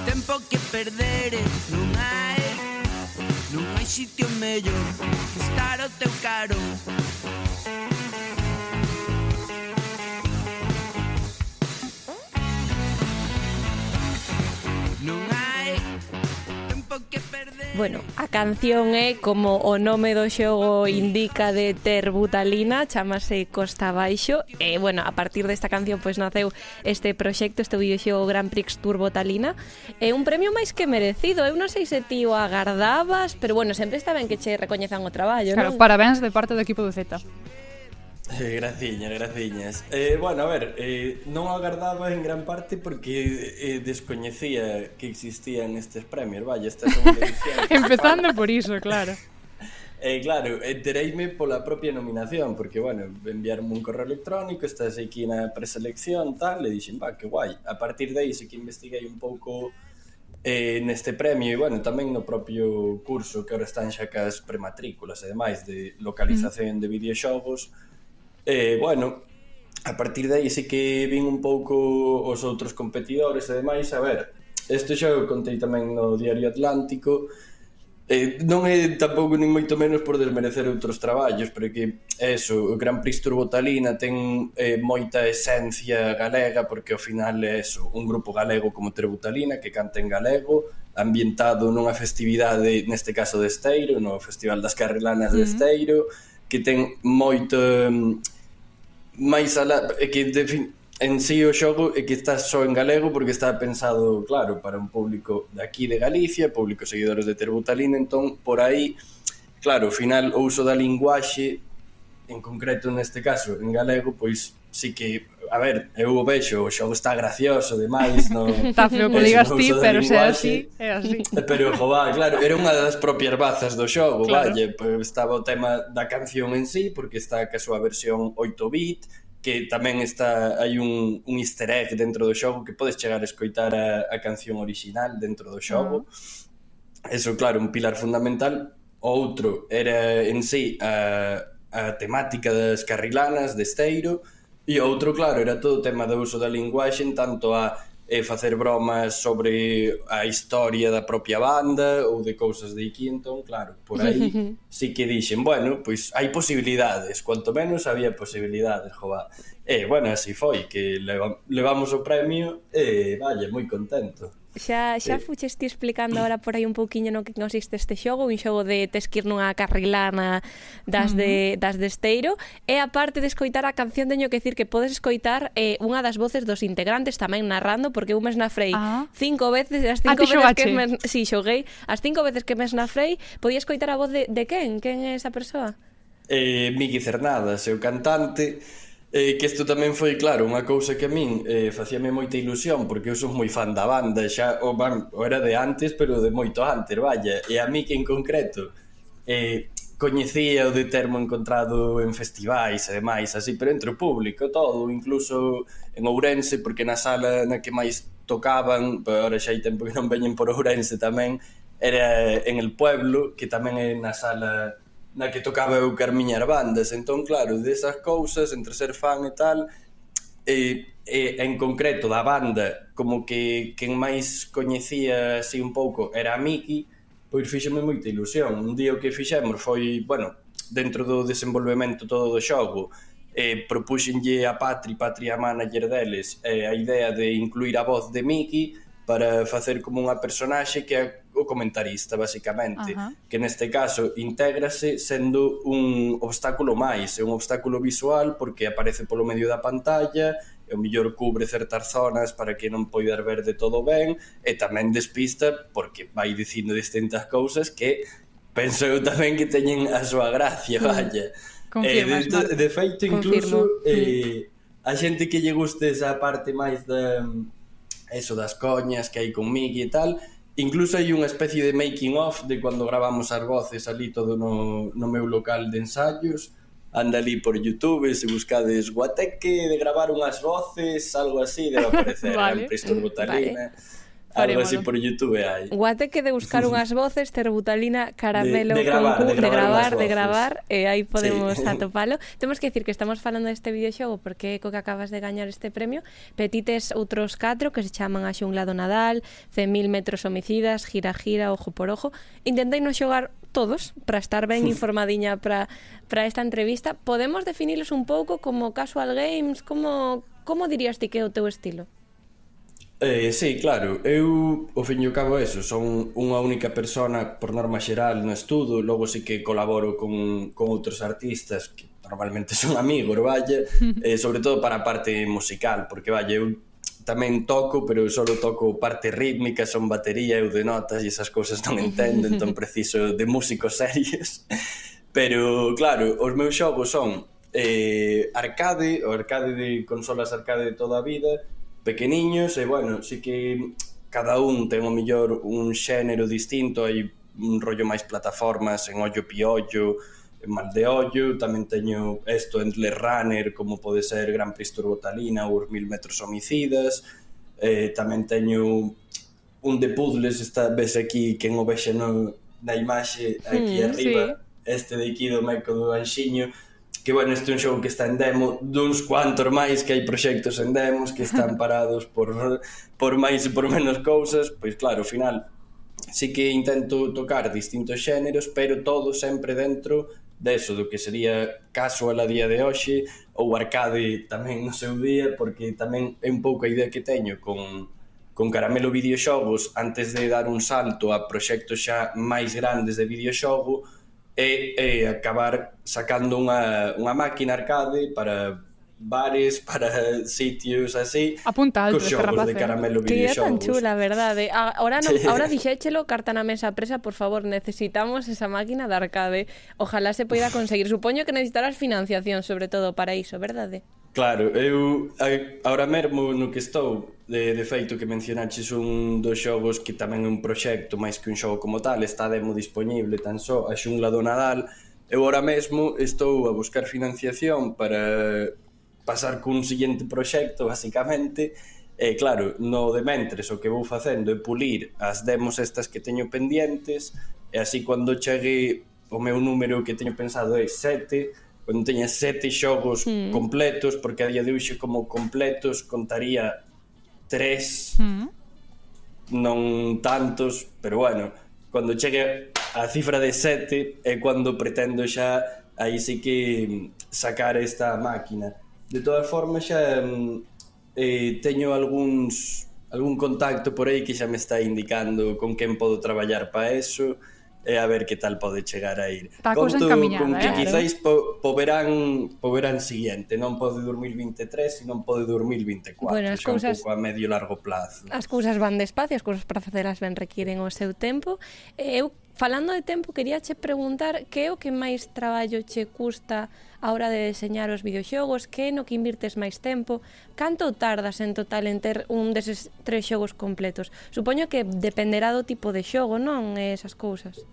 S8: tempo que perder Non hai, non hai sitio mellor Que estar o teu caro
S3: Bueno, a canción é como o nome do xogo indica de ter butalina, chamase Costa Baixo e bueno, a partir desta canción pois naceu este proxecto, este videoxogo Grand Prix Turbo Talina. É un premio máis que merecido, eu non sei se ti o agardabas, pero bueno, sempre está ben que che recoñezan o traballo,
S2: claro,
S3: non?
S2: Claro, parabéns de parte do equipo do Z.
S9: Eh, graciñas, graciñas. Eh, bueno, a ver, eh, non agardaba en gran parte porque eh, descoñecía que existían estes premios, vaya, esta segunda edición.
S2: Empezando por iso, claro.
S9: Eh, claro, entereime pola propia nominación, porque, bueno, enviarme un correo electrónico, estás aquí na preselección, tal, e dixen, va, que guai. A partir de aí, sí que investiguei un pouco eh, neste premio e, bueno, tamén no propio curso que ahora están xa cas prematrículas e demais de localización mm. de videoxogos, Eh, bueno, a partir de aí sí que vin un pouco os outros competidores e demais, a ver, este xa o contei tamén no Diario Atlántico, Eh, non é tampouco nin moito menos por desmerecer outros traballos, pero que eso, o Gran Prix Turbotalina ten eh, moita esencia galega porque ao final é eso, un grupo galego como Turbotalina que canta en galego, ambientado nunha festividade, neste caso de Esteiro, no Festival das Carrelanas mm -hmm. de Esteiro, que ten moito mm, máis alá, é que defin, en sí o xogo é que está só en galego porque está pensado, claro, para un público de aquí de Galicia, público seguidores de Terbutalina, entón por aí, claro, ao final o uso da linguaxe en concreto neste caso en galego, pois sí que a ver, eu o vexo, o xogo está gracioso demais, no,
S2: Está feo que digas ti, pero se é así, é así.
S9: Pero, jová, claro, era unha das propias bazas do xogo,
S2: claro.
S9: valle, estaba o tema da canción en sí, porque está que a súa versión 8-bit, que tamén está hai un, un easter egg dentro do xogo que podes chegar a escoitar a, a canción original dentro do xogo. Uh -huh. Eso, claro, un pilar fundamental. Outro era en sí a, a temática das carrilanas de Esteiro, E outro, claro, era todo o tema do uso da linguaxe en tanto a eh, facer bromas sobre a historia da propia banda ou de cousas de aquí, entón, claro, por aí sí que dixen, bueno, pois hai posibilidades, cuanto menos había posibilidades, jova. E, eh, bueno, así foi, que levamos o premio e, eh, vaya, moi contento.
S3: Xa, xa
S9: eh,
S3: fuches ti explicando agora por aí un pouquiño no que consiste este xogo, un xogo de tes que ir nunha carrilana das de, das de Esteiro, e aparte de escoitar a canción teño que dicir que podes escoitar eh, unha das voces dos integrantes tamén narrando, porque eu mes na Frei
S2: ah.
S3: cinco veces, as
S2: ah,
S3: cinco veces
S2: xogache.
S3: que mes, si, xoguei, as cinco veces que mes na Frei, podía escoitar a voz de, de quen? Quen é esa persoa?
S9: Eh, Miki Cernadas, é o cantante, Eh, que isto tamén foi, claro, unha cousa que a min eh, facíame moita ilusión, porque eu son moi fan da banda, xa o, van, o era de antes, pero de moito antes, vaya. E a mí que en concreto eh, coñecía o de termo encontrado en festivais e demais, así, pero entre o público todo, incluso en Ourense, porque na sala na que máis tocaban, pero ahora xa hai tempo que non veñen por Ourense tamén, era en el pueblo, que tamén é na sala na que tocaba eu carmiñar bandas. Entón, claro, desas cousas, entre ser fan e tal, e, e en concreto da banda, como que quen máis coñecía así un pouco era a Miki, pois fíxeme moita ilusión. Un día o que fixemos foi, bueno, dentro do desenvolvemento todo do xogo, eh, propuxenlle a Patri, Patri a manager deles, eh, a idea de incluir a voz de Miki, para facer como unha personaxe que é o comentarista, basicamente,
S2: uh -huh.
S9: que neste caso intégrase sendo un obstáculo máis, é un obstáculo visual porque aparece polo medio da pantalla, e o millor cubre certas zonas para que non poidas ver de todo ben, e tamén despista porque vai dicindo distintas cousas que penso eu tamén que teñen a súa gracia, mm. vaya.
S2: Confirmas,
S9: eh, de, de feito, incluso, eh, mm. a xente que lle guste esa parte máis da, eso das coñas que hai con Miki e tal, Incluso hai unha especie de making of de cando gravamos as voces ali todo no, no meu local de ensaios. Anda ali por Youtube, se buscades guateque de gravar unhas voces, algo así, debe aparecer
S2: vale.
S9: en Preston Botalina. Vale.
S2: Algo
S9: así por YouTube eh, hai.
S3: Guate que de buscar unhas voces, Terbutalina, Caramelo,
S9: de, de gravar,
S3: con Q,
S9: de gravar,
S3: de
S9: gravar,
S3: de gravar e aí podemos
S9: sí.
S3: atopalo. Temos que decir que estamos falando deste videoxogo porque co que acabas de gañar este premio, petites outros catro que se chaman A xungla do Nadal, 100.000 metros homicidas, Gira gira, Ojo por ojo. Intentei non xogar todos para estar ben informadiña para para esta entrevista. Podemos definilos un pouco como casual games, como como dirías ti que é o teu estilo?
S9: Eh, sí, claro, eu o fin e cabo eso, son unha única persona por norma xeral no estudo, logo sí que colaboro con, con outros artistas que normalmente son amigos, vaya, eh, sobre todo para a parte musical, porque vaya, eu tamén toco, pero eu só toco parte rítmica, son batería, eu de notas e esas cousas non entendo, entón preciso de músicos serios. Pero, claro, os meus xogos son eh, arcade, o arcade de consolas arcade de toda a vida, pequeniños e, bueno, sí que cada un ten o mellor un xénero distinto, hai un rollo máis plataformas en ollo piollo, en mal de ollo, tamén teño esto en Le Runner, como pode ser Gran Prix Turbotalina ou os Mil Metros Homicidas, eh, tamén teño un de puzzles, esta vez aquí, quen o vexe no, na imaxe aquí
S3: mm,
S9: arriba, sí. este de aquí do Meco do Anxiño, que bueno, este é un show que está en demo duns cuantos máis que hai proxectos en demos que están parados por, por máis e por menos cousas pois claro, ao final sí que intento tocar distintos xéneros pero todo sempre dentro deso do que sería casual a día de hoxe ou arcade tamén no seu día porque tamén é un pouco a idea que teño con, con Caramelo Videoxogos antes de dar un salto a proxectos xa máis grandes de videoxogo e, e acabar sacando unha, unha máquina arcade para bares, para sitios así.
S2: Apuntado,
S9: cos xogos de caramelo
S3: que é tan chula, verdade. Ah, ahora,
S9: non,
S3: ahora dixéchelo, carta na mesa presa, por favor, necesitamos esa máquina de arcade. Ojalá se poida conseguir. Supoño que necesitarás financiación, sobre todo, para iso, verdade?
S9: Claro, eu agora mesmo no que estou, de, de feito que mencionaches un dos xogos que tamén é un proxecto máis que un xogo como tal, está demo disponible tan só a xungla do Nadal. Eu agora mesmo estou a buscar financiación para pasar cun seguinte proxecto, basicamente, e claro, no de mentres o que vou facendo é pulir as demos estas que teño pendientes, e así cando chegue o meu número que teño pensado é 7, Pois cando teña sete xogos mm. completos, porque a día de hoxe como completos contaría tres,
S2: mm.
S9: non tantos, pero bueno, cando chegue a cifra de sete é cando pretendo xa aí sí que sacar esta máquina. De todas formas xa mm, eh, teño algúns algún contacto por aí que xa me está indicando con quen podo traballar para eso, e a ver que tal pode chegar a ir.
S2: Está
S9: Conto con que
S2: eh?
S9: quizáis po, po, verán, po verán siguiente, non pode 2023 e non pode 2024,
S3: bueno, as
S9: cousas, un pouco a medio largo plazo.
S3: As cousas van despacio, as cousas para facelas ben requiren o seu tempo. Eu Falando de tempo, quería che preguntar que é o que máis traballo che custa a hora de deseñar os videoxogos, que é no que invirtes máis tempo, canto tardas en total en ter un deses tres xogos completos? Supoño que dependerá do tipo de xogo, non? Esas cousas.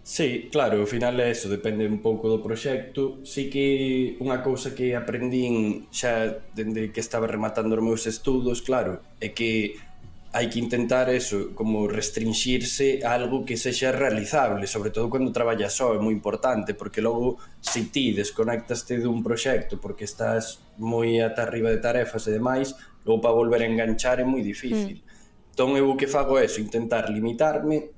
S9: Sí, claro, ao final é eso, depende un pouco do proxecto. Sí que unha cousa que aprendín xa dende que estaba rematando os meus estudos, claro, é que hai que intentar eso, como restringirse a algo que sexa realizable, sobre todo cando traballas só, é moi importante, porque logo se ti desconectaste dun proxecto porque estás moi ata arriba de tarefas e demais, logo para volver a enganchar é moi difícil. Mm. Entón eu o que fago é eso, intentar limitarme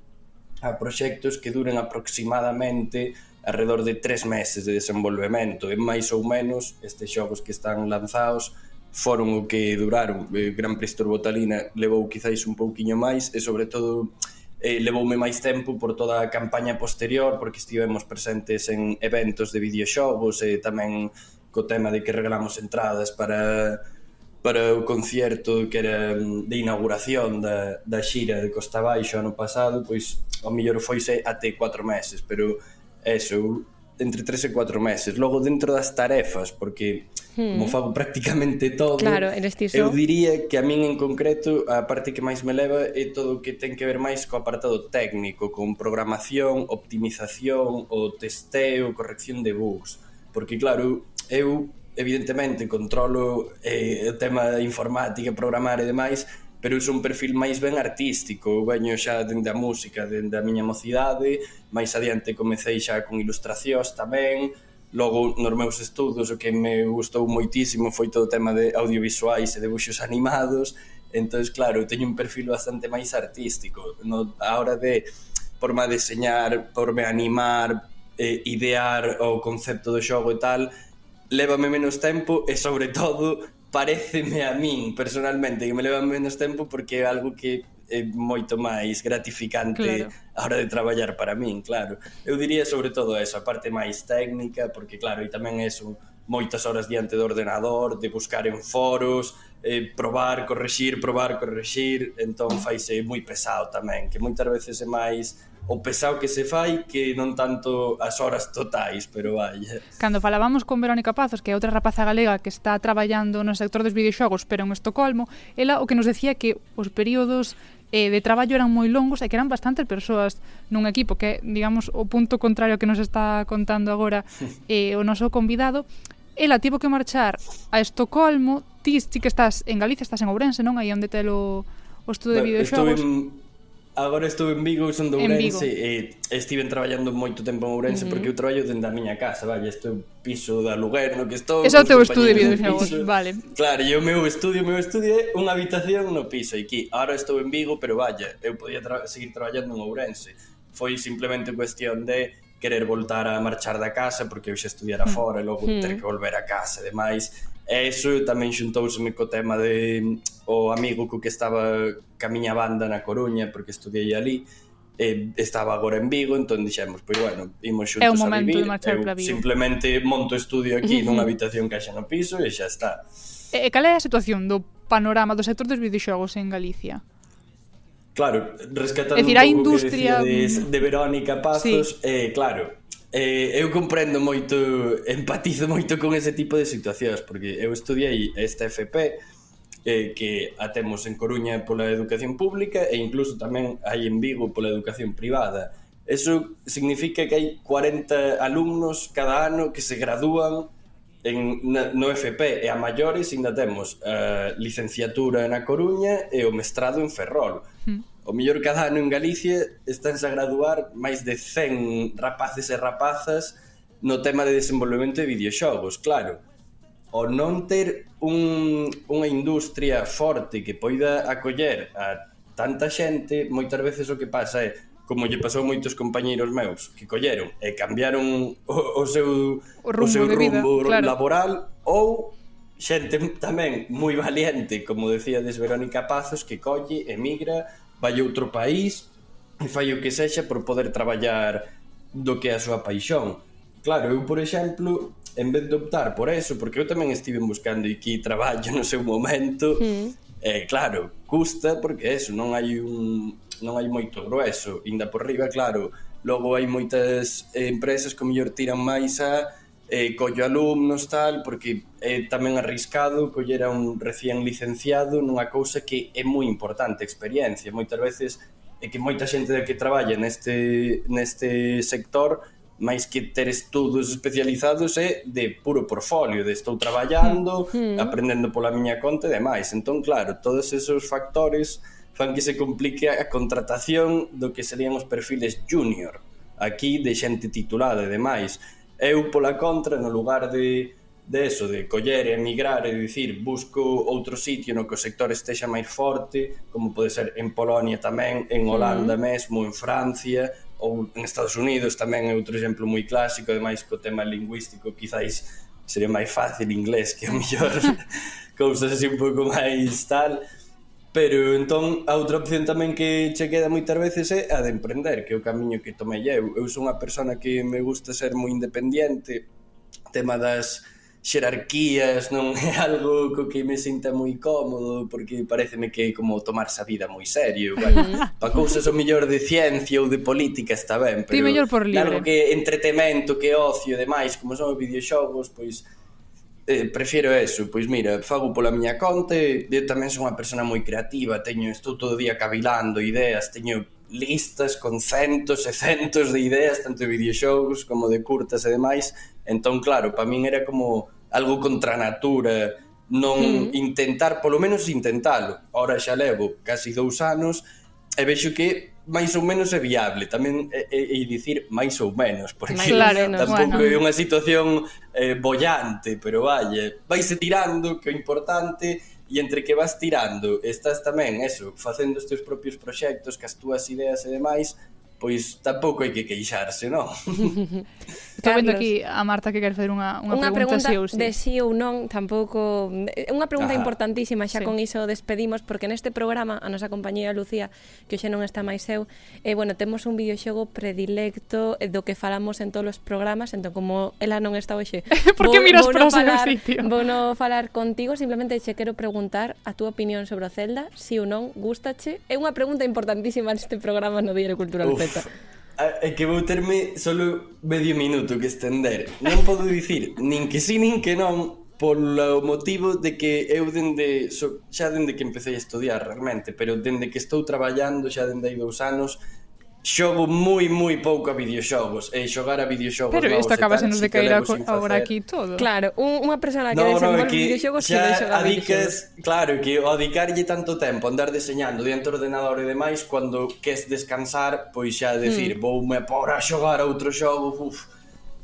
S9: a proxectos que duren aproximadamente alrededor de tres meses de desenvolvemento, e máis ou menos estes xogos que están lanzados foron o que duraron. Eh, Gran Prestor Botalina levou quizáis un pouquiño máis e sobre todo eh, levoume máis tempo por toda a campaña posterior porque estivemos presentes en eventos de videoxogos e tamén co tema de que regalamos entradas para para o concierto que era mm, de inauguración da, da xira de Costa Baixo ano pasado, pois ao mellor foise até 4 meses, pero eso, entre 3 e 4 meses. Logo, dentro das tarefas, porque hmm. como fago prácticamente todo,
S3: claro,
S9: eu diría que a min en concreto a parte que máis me leva é todo o que ten que ver máis co apartado técnico, con programación, optimización, o testeo, corrección de bugs. Porque, claro, eu evidentemente controlo eh, o tema informática, programar e demais, pero eu un perfil máis ben artístico, eu veño xa dende a música, dende a miña mocidade, máis adiante comecei xa con ilustracións tamén, logo nos meus estudos o que me gustou moitísimo foi todo o tema de audiovisuais e debuxos animados, entón, claro, teño un perfil bastante máis artístico, no, a hora de porme deseñar, porme animar, eh, idear o concepto do xogo e tal, lévame menos tempo e sobre todo pareceme a min personalmente que me leva menos tempo porque é algo que é moito máis gratificante claro. a hora de traballar para min, claro. Eu diría sobre todo eso, a parte máis técnica, porque claro, e tamén é eso, moitas horas diante do ordenador, de buscar en foros, eh, probar, correxir, probar, correxir, entón faise moi pesado tamén, que moitas veces é máis o pesado que se fai que non tanto as horas totais, pero vai.
S2: Cando falábamos con Verónica Pazos, que é outra rapaza galega que está traballando no sector dos videoxogos, pero en Estocolmo, ela o que nos decía que os períodos eh, de traballo eran moi longos e que eran bastantes persoas nun equipo, que digamos o punto contrario que nos está contando agora eh, o noso convidado, ela tivo que marchar a Estocolmo, ti, ti que estás en Galicia, estás en Ourense, non? Aí onde te lo o estudo de videoxogos.
S9: Estou en, Agora estou en Vigo, son de Ourense e estiven traballando moito tempo en Ourense uh -huh. porque eu traballo dende a miña casa, vale, este piso de aluguer no que estou.
S2: Eso é o teu estudio, videoxogos, vale.
S9: Claro, e o meu estudio, o meu estudio é unha habitación no piso aquí. Agora estou en Vigo, pero vaya, eu podía tra seguir traballando en Ourense. Foi simplemente cuestión de querer voltar a marchar da casa porque eu xa estudiara fora e logo mm. ter que volver a casa e demais E iso tamén xuntouseme co tema de mm, o amigo co que estaba ca miña banda na Coruña, porque estudiei ali, e estaba agora en Vigo, entón dixemos, pois bueno, imos xuntos
S2: é un momento
S9: a vivir,
S2: de marchar para Vigo.
S9: simplemente monto estudio aquí nunha habitación que xa no piso e xa está.
S2: E, e cal é a situación do panorama do sector dos videoxogos en Galicia?
S9: Claro, rescatando
S2: decir, un pouco industria...
S9: que de, mm. de Verónica Pazos, sí. eh, claro, Eh, eu comprendo moito, empatizo moito con ese tipo de situacións, porque eu estudiei esta FP eh, que a temos en Coruña pola educación pública e incluso tamén hai en Vigo pola educación privada. Eso significa que hai 40 alumnos cada ano que se gradúan en, na, no FP e a maiores ainda temos a licenciatura na Coruña e o mestrado en Ferrol. Mm O mellor cada ano en Galicia estánse a graduar máis de 100 rapaces e rapazas no tema de desenvolvemento de videoxogos, claro. O non ter un, unha industria forte que poida acoller a tanta xente, moitas veces o que pasa é como lle pasou a moitos compañeiros meus que colleron e cambiaron o, o seu
S2: o rumbo,
S9: o seu rumbo
S2: vida, claro.
S9: laboral ou xente tamén moi valiente, como decía des Verónica Pazos, que colle, emigra vai a outro país e fai o que sexa por poder traballar do que é a súa paixón. Claro, eu, por exemplo, en vez de optar por eso, porque eu tamén estive buscando aquí traballo no seu momento, mm. eh, claro, custa porque eso, non hai un non hai moito grueso, inda por riba, claro, logo hai moitas eh, empresas que mellor tiran máis a eh, collo alumnos, tal, porque é tamén arriscado coller a un recién licenciado nunha cousa que é moi importante, experiencia. Moitas veces é que moita xente de que traballa neste, neste sector máis que ter estudos especializados é de puro portfolio, de estou traballando, mm. aprendendo pola miña conta e demais. Entón, claro, todos esos factores fan que se complique a contratación do que serían os perfiles junior aquí de xente titulada e demais Eu, pola contra, no lugar de, de eso, de coller e emigrar e dicir busco outro sitio no que o sector estexa máis forte, como pode ser en Polonia tamén, en Holanda uh -huh. mesmo, en Francia, ou en Estados Unidos tamén é outro exemplo moi clásico, ademais co tema lingüístico quizáis sería máis fácil inglés que a mellor cousas así un pouco máis tal, Pero entón a outra opción tamén que che queda moitas veces é a de emprender, que é o camiño que tomei eu. Eu son unha persona que me gusta ser moi independiente, tema das xerarquías non é algo co que me sinta moi cómodo porque pareceme que é como tomarse a vida moi serio bueno, pa cousas o mellor de ciencia ou de política está ben pero
S2: Ti mellor por libre.
S9: algo que entretemento, que ocio e demais como son os videoxogos pois eh, prefiro eso, pois mira, fago pola miña conta, eu tamén son unha persona moi creativa, teño estou todo o día cavilando ideas, teño listas con centos e centos de ideas, tanto de videoxogos como de curtas e demais, entón claro, para min era como algo contra a natura, non mm. intentar, polo menos intentalo. Ora xa levo casi dous anos e vexo que máis ou menos é viable, tamén é, é, é dicir máis ou menos, porque
S2: claro, no,
S9: tampouco
S2: bueno.
S9: é unha situación eh, bollante, pero valle, vais tirando, que é importante e entre que vas tirando, estás tamén, eso, facendo os teus propios proxectos, que as túas ideas e demais, pois tampouco hai que queixarse, non?
S2: Estou vendo aquí a Marta que quer fazer unha, unha,
S3: unha
S2: pregunta,
S3: pregunta
S2: sí ou sí.
S3: de sí ou non, tampouco... Eh, unha pregunta
S9: ah,
S3: importantísima, xa
S2: sí.
S3: con iso despedimos, porque neste programa a nosa compañera Lucía, que hoxe non está máis eu, eh, bueno, temos un videoxogo predilecto eh, do que falamos en todos os programas, entón como ela non está hoxe...
S2: Por que miras para o
S3: falar,
S2: sitio?
S3: Vou no falar contigo, simplemente che quero preguntar a túa opinión sobre o Zelda, si ou non, gustache? É unha pregunta importantísima neste programa no Diario Cultural
S9: Uf.
S3: Z.
S9: É que vou terme solo medio minuto que estender. Non podo dicir nin que sí nin que non polo motivo de que eu dende xa dende que empecé a estudiar realmente, pero dende que estou traballando xa dende hai dous anos xogo moi moi pouco a videoxogos e xogar a videoxogos
S2: Pero isto acaba
S9: senos
S2: de caer agora aquí todo.
S3: Claro, un, unha persona que
S9: no,
S3: desenvolve
S9: no, que
S3: videoxogos
S9: xa
S3: que xogar
S9: adiques, claro, que o adicarlle tanto tempo andar deseñando diante do ordenador e demais, cando queres descansar, pois xa decir,
S3: mm.
S9: voume por a xogar outro xogo, uf,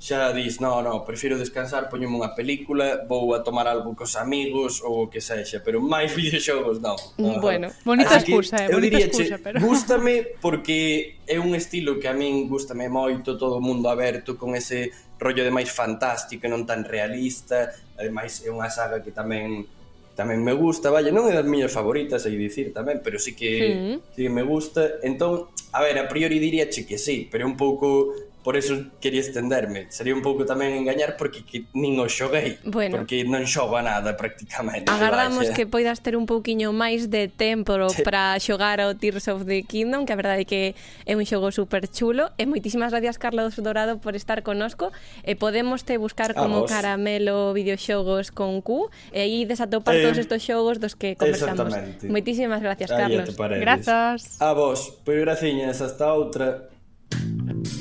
S9: xa dis, no, no, prefiro descansar, poñome unha película, vou a tomar algo cos amigos ou o que sexa, pero máis videoxogos non.
S3: No. Bueno,
S2: bonita
S9: Así
S2: excusa, eh, bonita excusa, pero...
S9: Gústame porque é un estilo que a min gústame moito, todo o mundo aberto con ese rollo de máis fantástico e non tan realista, ademais é unha saga que tamén tamén me gusta, vaya, non é das miñas favoritas, hai dicir tamén, pero sí que,
S3: mm.
S9: sí que me gusta. Entón, a ver, a priori diría che que sí, pero é un pouco por eso quería estenderme. Sería un pouco tamén engañar porque que nin o xoguei,
S3: bueno.
S9: porque non xogo a nada prácticamente.
S3: Agardamos que poidas ter un pouquiño máis de tempo sí. para xogar ao Tears of the Kingdom, que a verdade é que é un xogo super chulo. E moitísimas gracias Carlos Dorado por estar conosco. E podemos te buscar
S9: a
S3: como
S9: vos.
S3: caramelo videoxogos con Q e aí desatopar
S9: eh,
S3: todos estos xogos dos que conversamos. Moitísimas gracias, Carlos.
S2: Grazas.
S9: A vos. Pois graciñas, hasta outra. Thank you.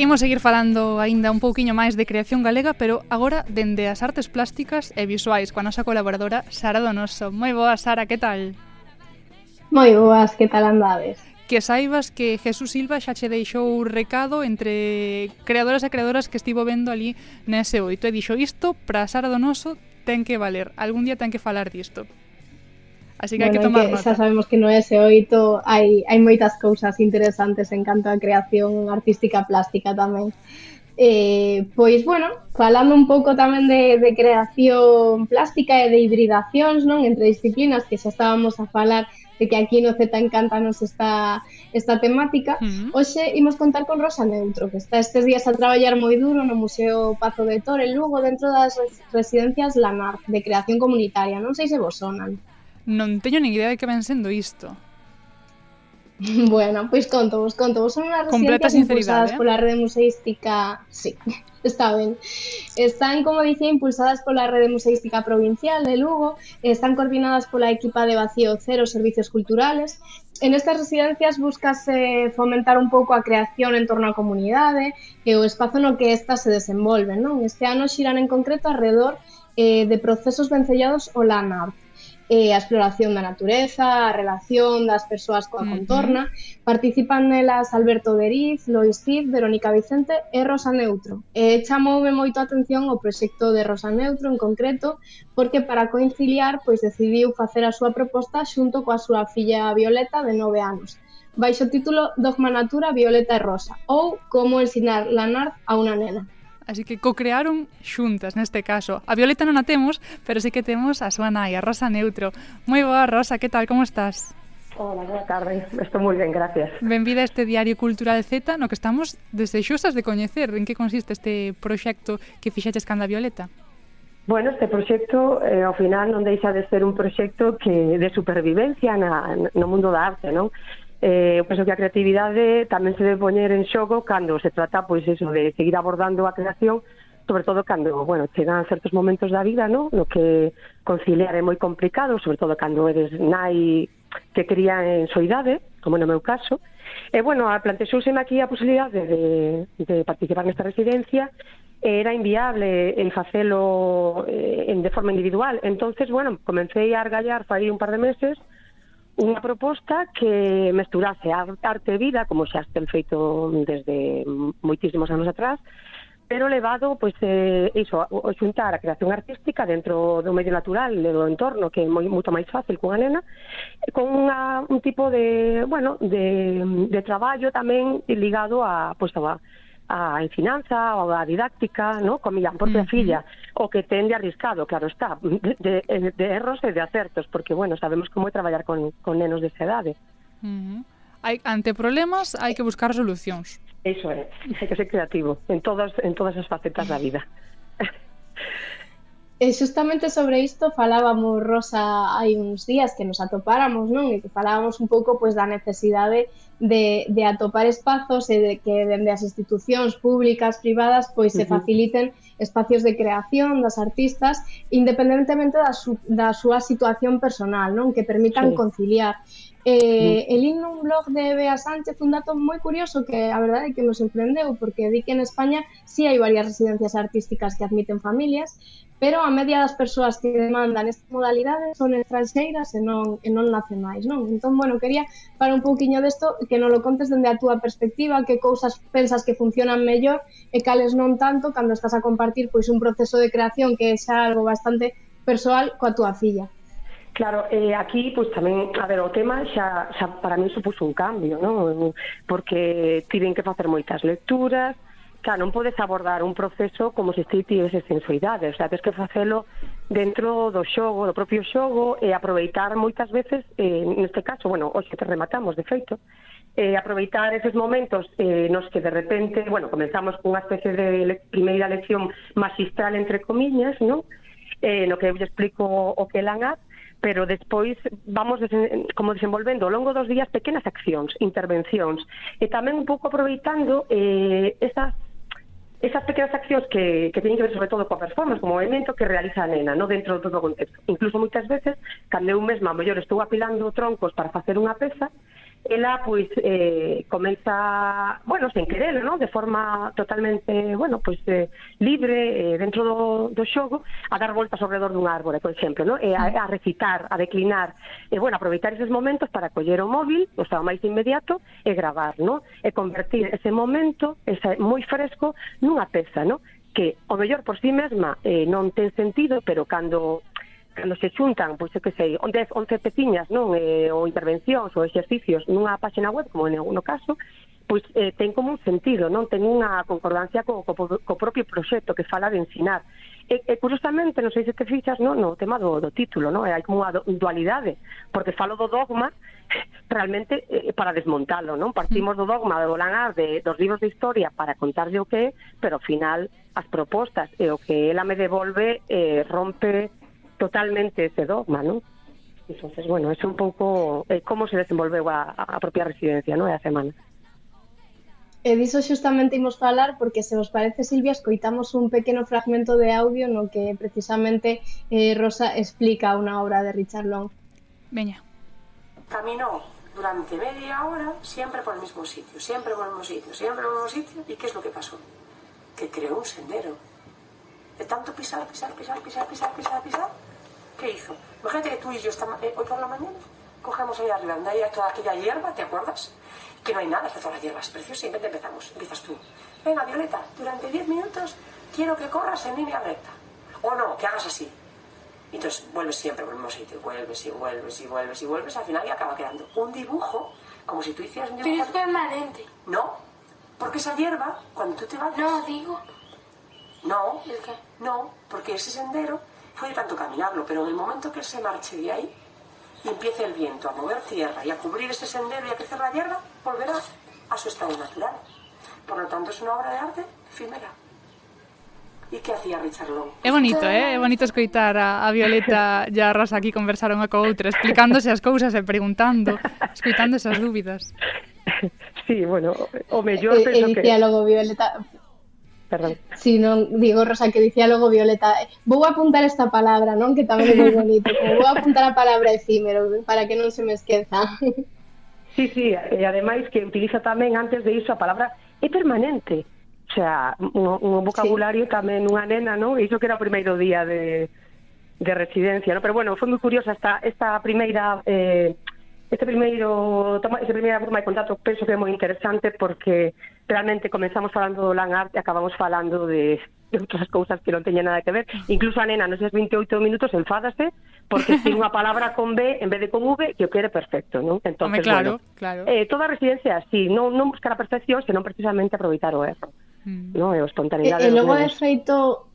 S2: Imos seguir falando aínda un pouquiño máis de creación galega, pero agora dende as artes plásticas e visuais coa nosa colaboradora Sara Donoso. Moi boa, Sara, que tal?
S10: Moi boas, que tal andades?
S2: Que saibas que Jesús Silva xa che deixou un recado entre creadoras e creadoras que estivo vendo ali nese oito e dixo isto para Sara Donoso ten que valer, algún día ten que falar disto. Así que bueno, hai que tomar
S10: que,
S2: nota.
S10: Xa sabemos que no ese oito hai, hai moitas cousas interesantes en canto a creación artística plástica tamén. Eh, pois, bueno, falando un pouco tamén de, de creación plástica e de hibridacións non entre disciplinas, que xa estábamos a falar de que aquí no Z encanta nos esta, esta temática,
S2: uh -huh.
S10: hoxe imos contar con Rosa Neutro, que está estes días a traballar moi duro no Museo Pazo de Tor, en Lugo, dentro das residencias Lanar, de creación comunitaria. Non sei se vos sonan.
S2: Non teño nin idea de que ven sendo isto.
S10: Bueno, pois conto vos, conto vos. Son unhas residencias impulsadas
S2: eh?
S10: pola rede museística... Sí, está ben. Están, como dicía, impulsadas pola rede museística provincial de Lugo, están coordinadas pola equipa de Vacío Cero Servicios Culturales, en estas residencias buscase eh, fomentar un pouco a creación en torno á comunidade e o espazo no que estas se desenvolven. Non? Este ano xirán en concreto alrededor eh, de procesos vencellados o Lanart, eh, a exploración da natureza, a relación das persoas coa contorna. Uh -huh. Participan nelas Alberto Deriz, Lois Cid, Verónica Vicente e Rosa Neutro. E chamoume moito a atención o proxecto de Rosa Neutro en concreto, porque para coinciliar pois decidiu facer a súa proposta xunto coa súa filla Violeta de 9 anos baixo o título Dogma Natura, Violeta e Rosa ou Como ensinar lanar a unha nena
S2: así que co-crearon xuntas neste caso. A Violeta non a temos, pero sí que temos a súa nai, a Rosa Neutro. Moi boa, Rosa, que tal, como estás?
S11: Hola, boa tarde. Estou moi ben, gracias.
S2: Benvida a este Diario Cultural Z, no que estamos desexosas de coñecer en que consiste este proxecto que fixaches canda Violeta.
S11: Bueno, este proxecto eh, ao final non deixa de ser un proxecto que de supervivencia na, no mundo da arte, non? Eh, eu penso que a creatividade tamén se debe poñer en xogo cando se trata pois eso de seguir abordando a creación sobre todo cando, bueno, chegan certos momentos da vida, no, no que conciliar é moi complicado, sobre todo cando eres nai que cría en soidade, como no meu caso. E, bueno, plantexouseme aquí a posibilidade de, de participar nesta residencia era inviable el facelo eh, en, de forma individual. Entonces, bueno, comecei a argallar fai un par de meses unha proposta que mesturase arte e vida, como xa ten feito desde moitísimos anos atrás, pero levado pois eh, iso, o xuntar a creación artística dentro do medio natural e do entorno, que é moi, moito máis fácil cunha nena, con unha, un tipo de, bueno, de, de traballo tamén ligado a, pois, a, a ensinanza ou a didáctica, no? con a propia
S2: uh -huh.
S11: filla, o que tende arriscado, claro está, de, de, de erros e de acertos, porque, bueno, sabemos como é traballar con, con nenos desa edade.
S2: Uh -huh. hai, ante problemas hai que buscar solucións.
S11: Eso é, hai que ser creativo en todas, en todas as facetas da vida.
S10: E xustamente sobre isto falábamos Rosa hai uns días que nos atopáramos, non? E que falábamos un pouco pois da necesidade de, de atopar espazos e de que dende as institucións públicas, privadas, pois se faciliten espacios de creación das artistas independentemente da, su, da súa situación personal, non? Que permitan
S11: sí.
S10: conciliar. Eh, mm. el -huh. el un blog de Bea Sánchez un dato moi curioso que a verdade é que me sorprendeu porque di que en España si sí hai varias residencias artísticas que admiten familias pero a media das persoas que demandan esta modalidade son estranxeiras e non, e non nacionais, non? Entón, bueno, quería para un pouquiño desto que non lo contes dende a túa perspectiva, que cousas pensas que funcionan mellor e cales non tanto cando estás a compartir pois un proceso de creación que é xa algo bastante persoal coa túa filla.
S11: Claro, eh, aquí pues tamén, a ver, o tema xa, xa para mí supuso un cambio, non? Porque tiven que facer moitas lecturas, claro, non podes abordar un proceso como se ti tivese sensualidade, o sea, tens que facelo dentro do xogo, do propio xogo e aproveitar moitas veces, eh, neste caso, bueno, hoxe te rematamos, de feito, eh, aproveitar esos momentos eh, nos que de repente, bueno, comenzamos cunha especie de le primeira lección magistral, entre comillas, ¿no? Eh, no que eu explico o que lan haz, pero despois vamos desen, como desenvolvendo ao longo dos días pequenas accións, intervencións, e tamén un pouco aproveitando eh, esas esas pequenas accións que, que teñen que ver sobre todo coa performance, como o movimento que realiza a nena, no dentro do propio contexto. Incluso moitas veces, cando eu mesma, a mellor, estou apilando troncos para facer unha peza, ela pois eh, comeza, bueno, sen querer, ¿no? de forma totalmente, bueno, pois eh, libre eh, dentro do, do xogo a dar voltas ao redor dun árbore, por exemplo, ¿no? e a, a recitar, a declinar, e bueno, aproveitar esos momentos para coller o móvil, o sea, o máis inmediato e gravar, ¿no? E convertir ese momento, ese moi fresco, nunha peza, ¿no? que o mellor por si sí mesma eh, non ten sentido, pero cando cando se xuntan, pois eu que sei, 10, 11 peciñas, non, eh, ou intervencións ou exercicios nunha páxina web, como en no caso, pois eh, ten como un sentido, non ten unha concordancia co, co, co propio proxecto que fala de ensinar. E, e curiosamente, non sei se te fichas, non, no tema do, do título, non? Eh, hai como unha dualidade, porque falo do dogma realmente eh, para desmontalo, non? Partimos do dogma do Bolanar de, dos libros de historia para contarlle o que é, pero ao final as propostas e o que ela me devolve eh, rompe totalmente ese dogma, non? Entonces, bueno, é un pouco eh, como se desenvolveu a, a propia residencia, non? É a semana.
S10: E diso xustamente imos falar porque se vos parece, Silvia, escoitamos un pequeno fragmento de audio no que precisamente eh, Rosa explica unha obra de Richard Long.
S2: Veña.
S12: Caminó durante media hora siempre por el mismo sitio, siempre por el mismo sitio, siempre por el mismo sitio. ¿Y qué es lo que pasó? Que creó un sendero. De tanto pisar, pisar, pisar, pisar, pisar, pisar, pisar, ¿Qué hizo? Imagínate que tú y yo esta, eh, hoy por la mañana cogemos ahí arriba, donde hay toda aquella hierba, ¿te acuerdas? Que no hay nada, está toda la hierba, es precioso. Y empezamos, empiezas tú. Venga, Violeta, durante 10 minutos quiero que corras en línea recta. O no, que hagas así. Y entonces vuelves siempre por el mismo sitio, vuelves y vuelves y vuelves y vuelves, al final ya acaba quedando un dibujo, como si tú hicieras un dibujo.
S13: Pero es permanente.
S12: No, porque esa hierba, cuando tú te vas...
S13: No, digo.
S12: No, no, porque ese sendero puede tanto caminarlo, pero en el momento que se marche de ahí y empiece el viento a mover tierra y a cubrir ese sendero y a crecer la hierba, volverá a su estado natural. Por lo tanto, es una obra de arte efímera. ¿Y qué hacía Richard Long?
S2: É bonito, eh? é bonito escoitar a, a Violeta e a Rosa aquí conversar unha co outra, explicándose as cousas e eh, preguntando, escoitando esas dúbidas.
S11: Sí, bueno, o mellor
S10: eh,
S11: penso e, que...
S10: E dicía logo Violeta,
S11: perdón.
S10: Si sí, non, digo, Rosa, que dicía logo Violeta, vou apuntar esta palabra, non? Que tamén é moi bonito, como vou apuntar a palabra efímero, para que non se me esqueza.
S11: Sí, sí, e ademais que utiliza tamén antes de iso a palabra é permanente. O sea, un, un vocabulario sí. tamén unha nena, non? E iso que era o primeiro día de, de residencia, ¿no? Pero bueno, foi moi curiosa esta, esta primeira eh, este primeiro toma, esta primeira forma de contacto penso que é moi interesante porque realmente comenzamos falando do Land Art e acabamos falando de, de outras cousas que non teñen nada que ver. Incluso a nena nos 28 minutos enfádase porque tiene unha palabra con B en vez de con V que o quere perfecto, non? Entonces,
S2: Home, claro,
S11: bueno,
S2: claro.
S11: Eh, toda residencia así, non, non buscar a perfección, senón precisamente aproveitar o erro.
S2: Mm.
S11: Non, e a espontaneidade.
S10: E,
S11: eh,
S10: e
S11: eh,
S10: logo, de feito,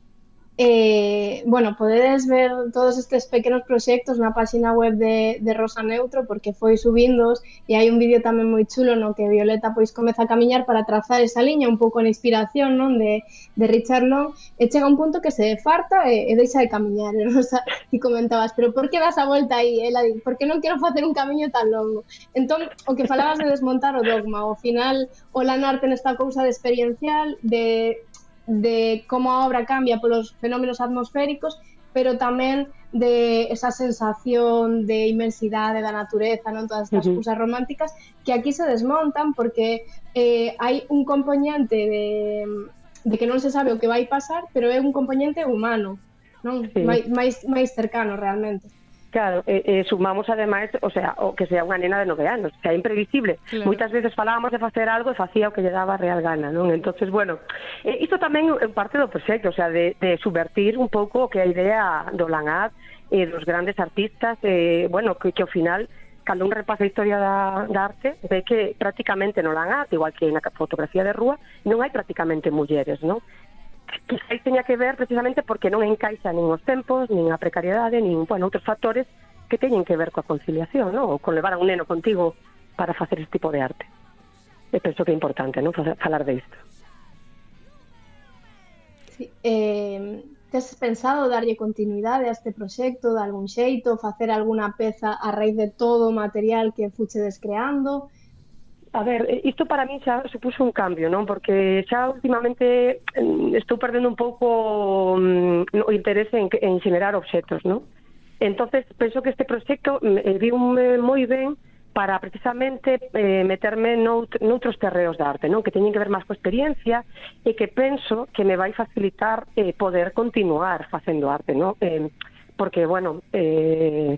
S10: Eh, bueno, podedes ver todos estes pequenos proxectos na página web de, de Rosa Neutro porque foi subindos e hai un vídeo tamén moi chulo no? Que Violeta pois comeza a camiñar para trazar esa liña un pouco na inspiración non de, de Richard Long. Eh, e chega un punto que se farta eh, e, e deixa de camiñar e Rosa ti comentabas pero por que das a volta aí? Ela di, porque non quero facer un camiño tan longo entón, o que falabas de desmontar o dogma ao final o lanarte nesta cousa de experiencial de de como a obra cambia polos fenómenos atmosféricos, pero tamén de esa sensación de inmensidade da natureza, non todas estas
S11: uh -huh.
S10: cousas románticas que aquí se desmontan porque eh, hai un componente de, de que non se sabe o que vai pasar, pero é un componente humano, non?
S11: Sí.
S10: Mais, máis cercano realmente.
S11: Claro, e, e sumamos ademais, o sea, o que sea unha nena de nove anos, o sea, imprevisible.
S10: Claro.
S11: Moitas veces falábamos de facer algo e facía o que lle daba real gana, non? Entonces, bueno, eh, isto tamén é parte do proxecto, o sea, de, de subvertir un pouco o que a idea do Lanad e eh, dos grandes artistas, eh, bueno, que, que ao final cando un repasa a historia da, da arte, ve que prácticamente no lan igual que na fotografía de rúa, non hai prácticamente mulleres, non? que aí teña que ver precisamente porque non encaixa nin os tempos, nin a precariedade, nin bueno, outros factores que teñen que ver coa conciliación, non? ou con levar a un neno contigo para facer este tipo de arte. E penso que é importante non falar de isto.
S10: Sí, eh, tes pensado darlle continuidade a este proxecto de algún xeito, facer alguna peza a raíz de todo o material que fuchedes creando?
S11: A ver, eh, isto para mí xa supuso un cambio, non? Porque xa últimamente mm, estou perdendo un pouco mm, o interese en, en generar obxetos, non? Entonces, penso que este proxecto mm, eh, vi un, moi ben para precisamente eh, meterme nout, noutros terreos da arte, non? Que teñen que ver máis coa experiencia e que penso que me vai facilitar eh, poder continuar facendo arte, non? Eh, porque, bueno, eh,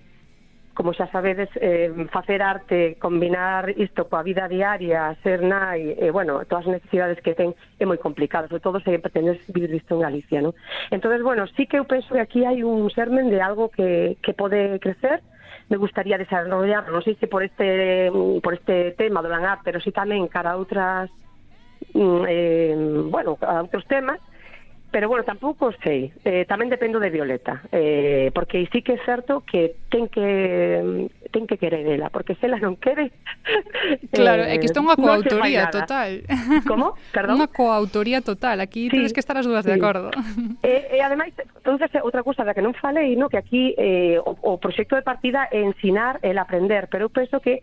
S11: como xa sabedes, eh, facer arte, combinar isto coa vida diaria, ser nai, e, eh, bueno, todas as necesidades que ten é moi complicado, sobre todo se pretendes vivir isto en Galicia, non? Entonces, bueno, sí que eu penso que aquí hai un sermen de algo que, que pode crecer, me gustaría desarrollar, non sei se por este por este tema do Lanar, pero sí tamén cara a outras mm, eh, bueno, a outros temas, Pero, bueno, tampouco sei. Eh, tamén dependo de Violeta. Eh, porque sí que é certo que ten que ten que querer ela, porque se ela non quere...
S2: Claro, eh, é que isto é unha
S11: eh,
S2: coautoría
S11: no
S2: total.
S11: Como? Perdón?
S2: Unha coautoría total. Aquí
S11: sí,
S2: tens que estar as dúas
S11: sí.
S2: de acordo.
S11: E, e ademais, entonces, outra cousa da que non falei, no, que aquí eh, o, o proxecto de partida é ensinar, el aprender, pero eu penso que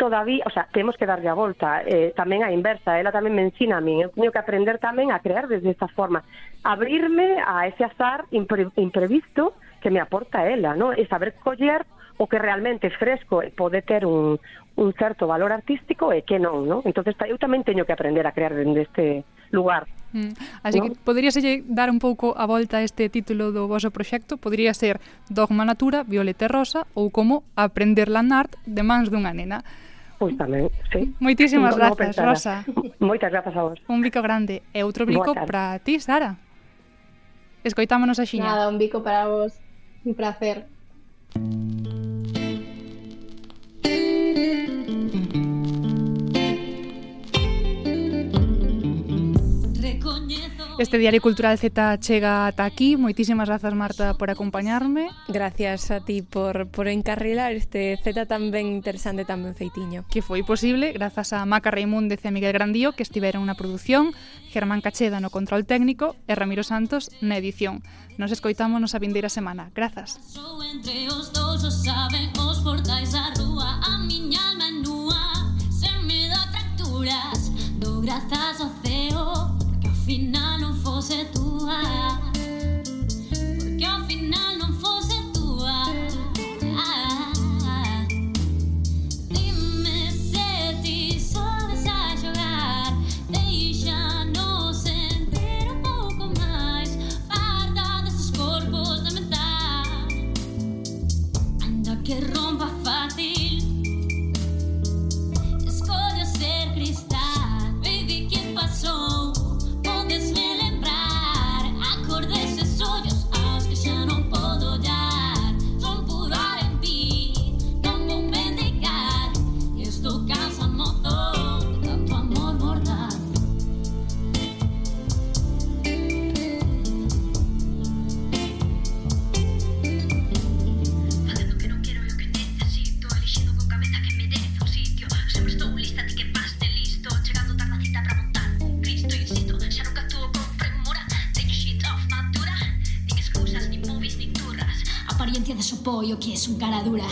S11: todavía, o sea, temos que darlle a volta, eh, tamén a inversa, ela tamén me ensina a min, eu teño que aprender tamén a crear desde esta forma, abrirme a ese azar impre, imprevisto que me aporta ela, ¿no? e saber coller o que realmente é fresco eh, e pode ter un, un certo valor artístico e que non, ¿no? Entonces eu tamén teño que aprender a crear dende este lugar.
S2: Mm. Así
S11: ¿no?
S2: que poderíaselle dar un pouco a volta a este título do vosso proxecto? Podría ser Dogma Natura, Violeta Rosa ou como Aprender Lanart de mans dunha nena.
S11: Pois tamén, sí.
S2: Moitísimas grazas,
S11: no
S2: Rosa.
S11: Moitas grazas a vos.
S2: Un bico grande e outro bico para ti, Sara. Escoitámonos a xiña.
S10: Nada, un bico para vos. Un placer. Mm.
S2: Este Diario Cultural Z chega ata aquí. Moitísimas grazas, Marta, por acompañarme.
S3: Gracias a ti por, por encarrilar este Z tan ben interesante, tan ben feitiño.
S2: Que foi posible grazas a Maca Raimúndez e a Miguel Grandío, que estiveron na produción, Germán Cacheda no control técnico e Ramiro Santos na edición. Nos escoitamos nos a vindeira semana. Grazas.
S13: Entre os dous os saben os portais da rúa A miña alma nua Sen medo a fracturas Do grazas ao se tua, porque al final non foi Sopollo que es un cara dura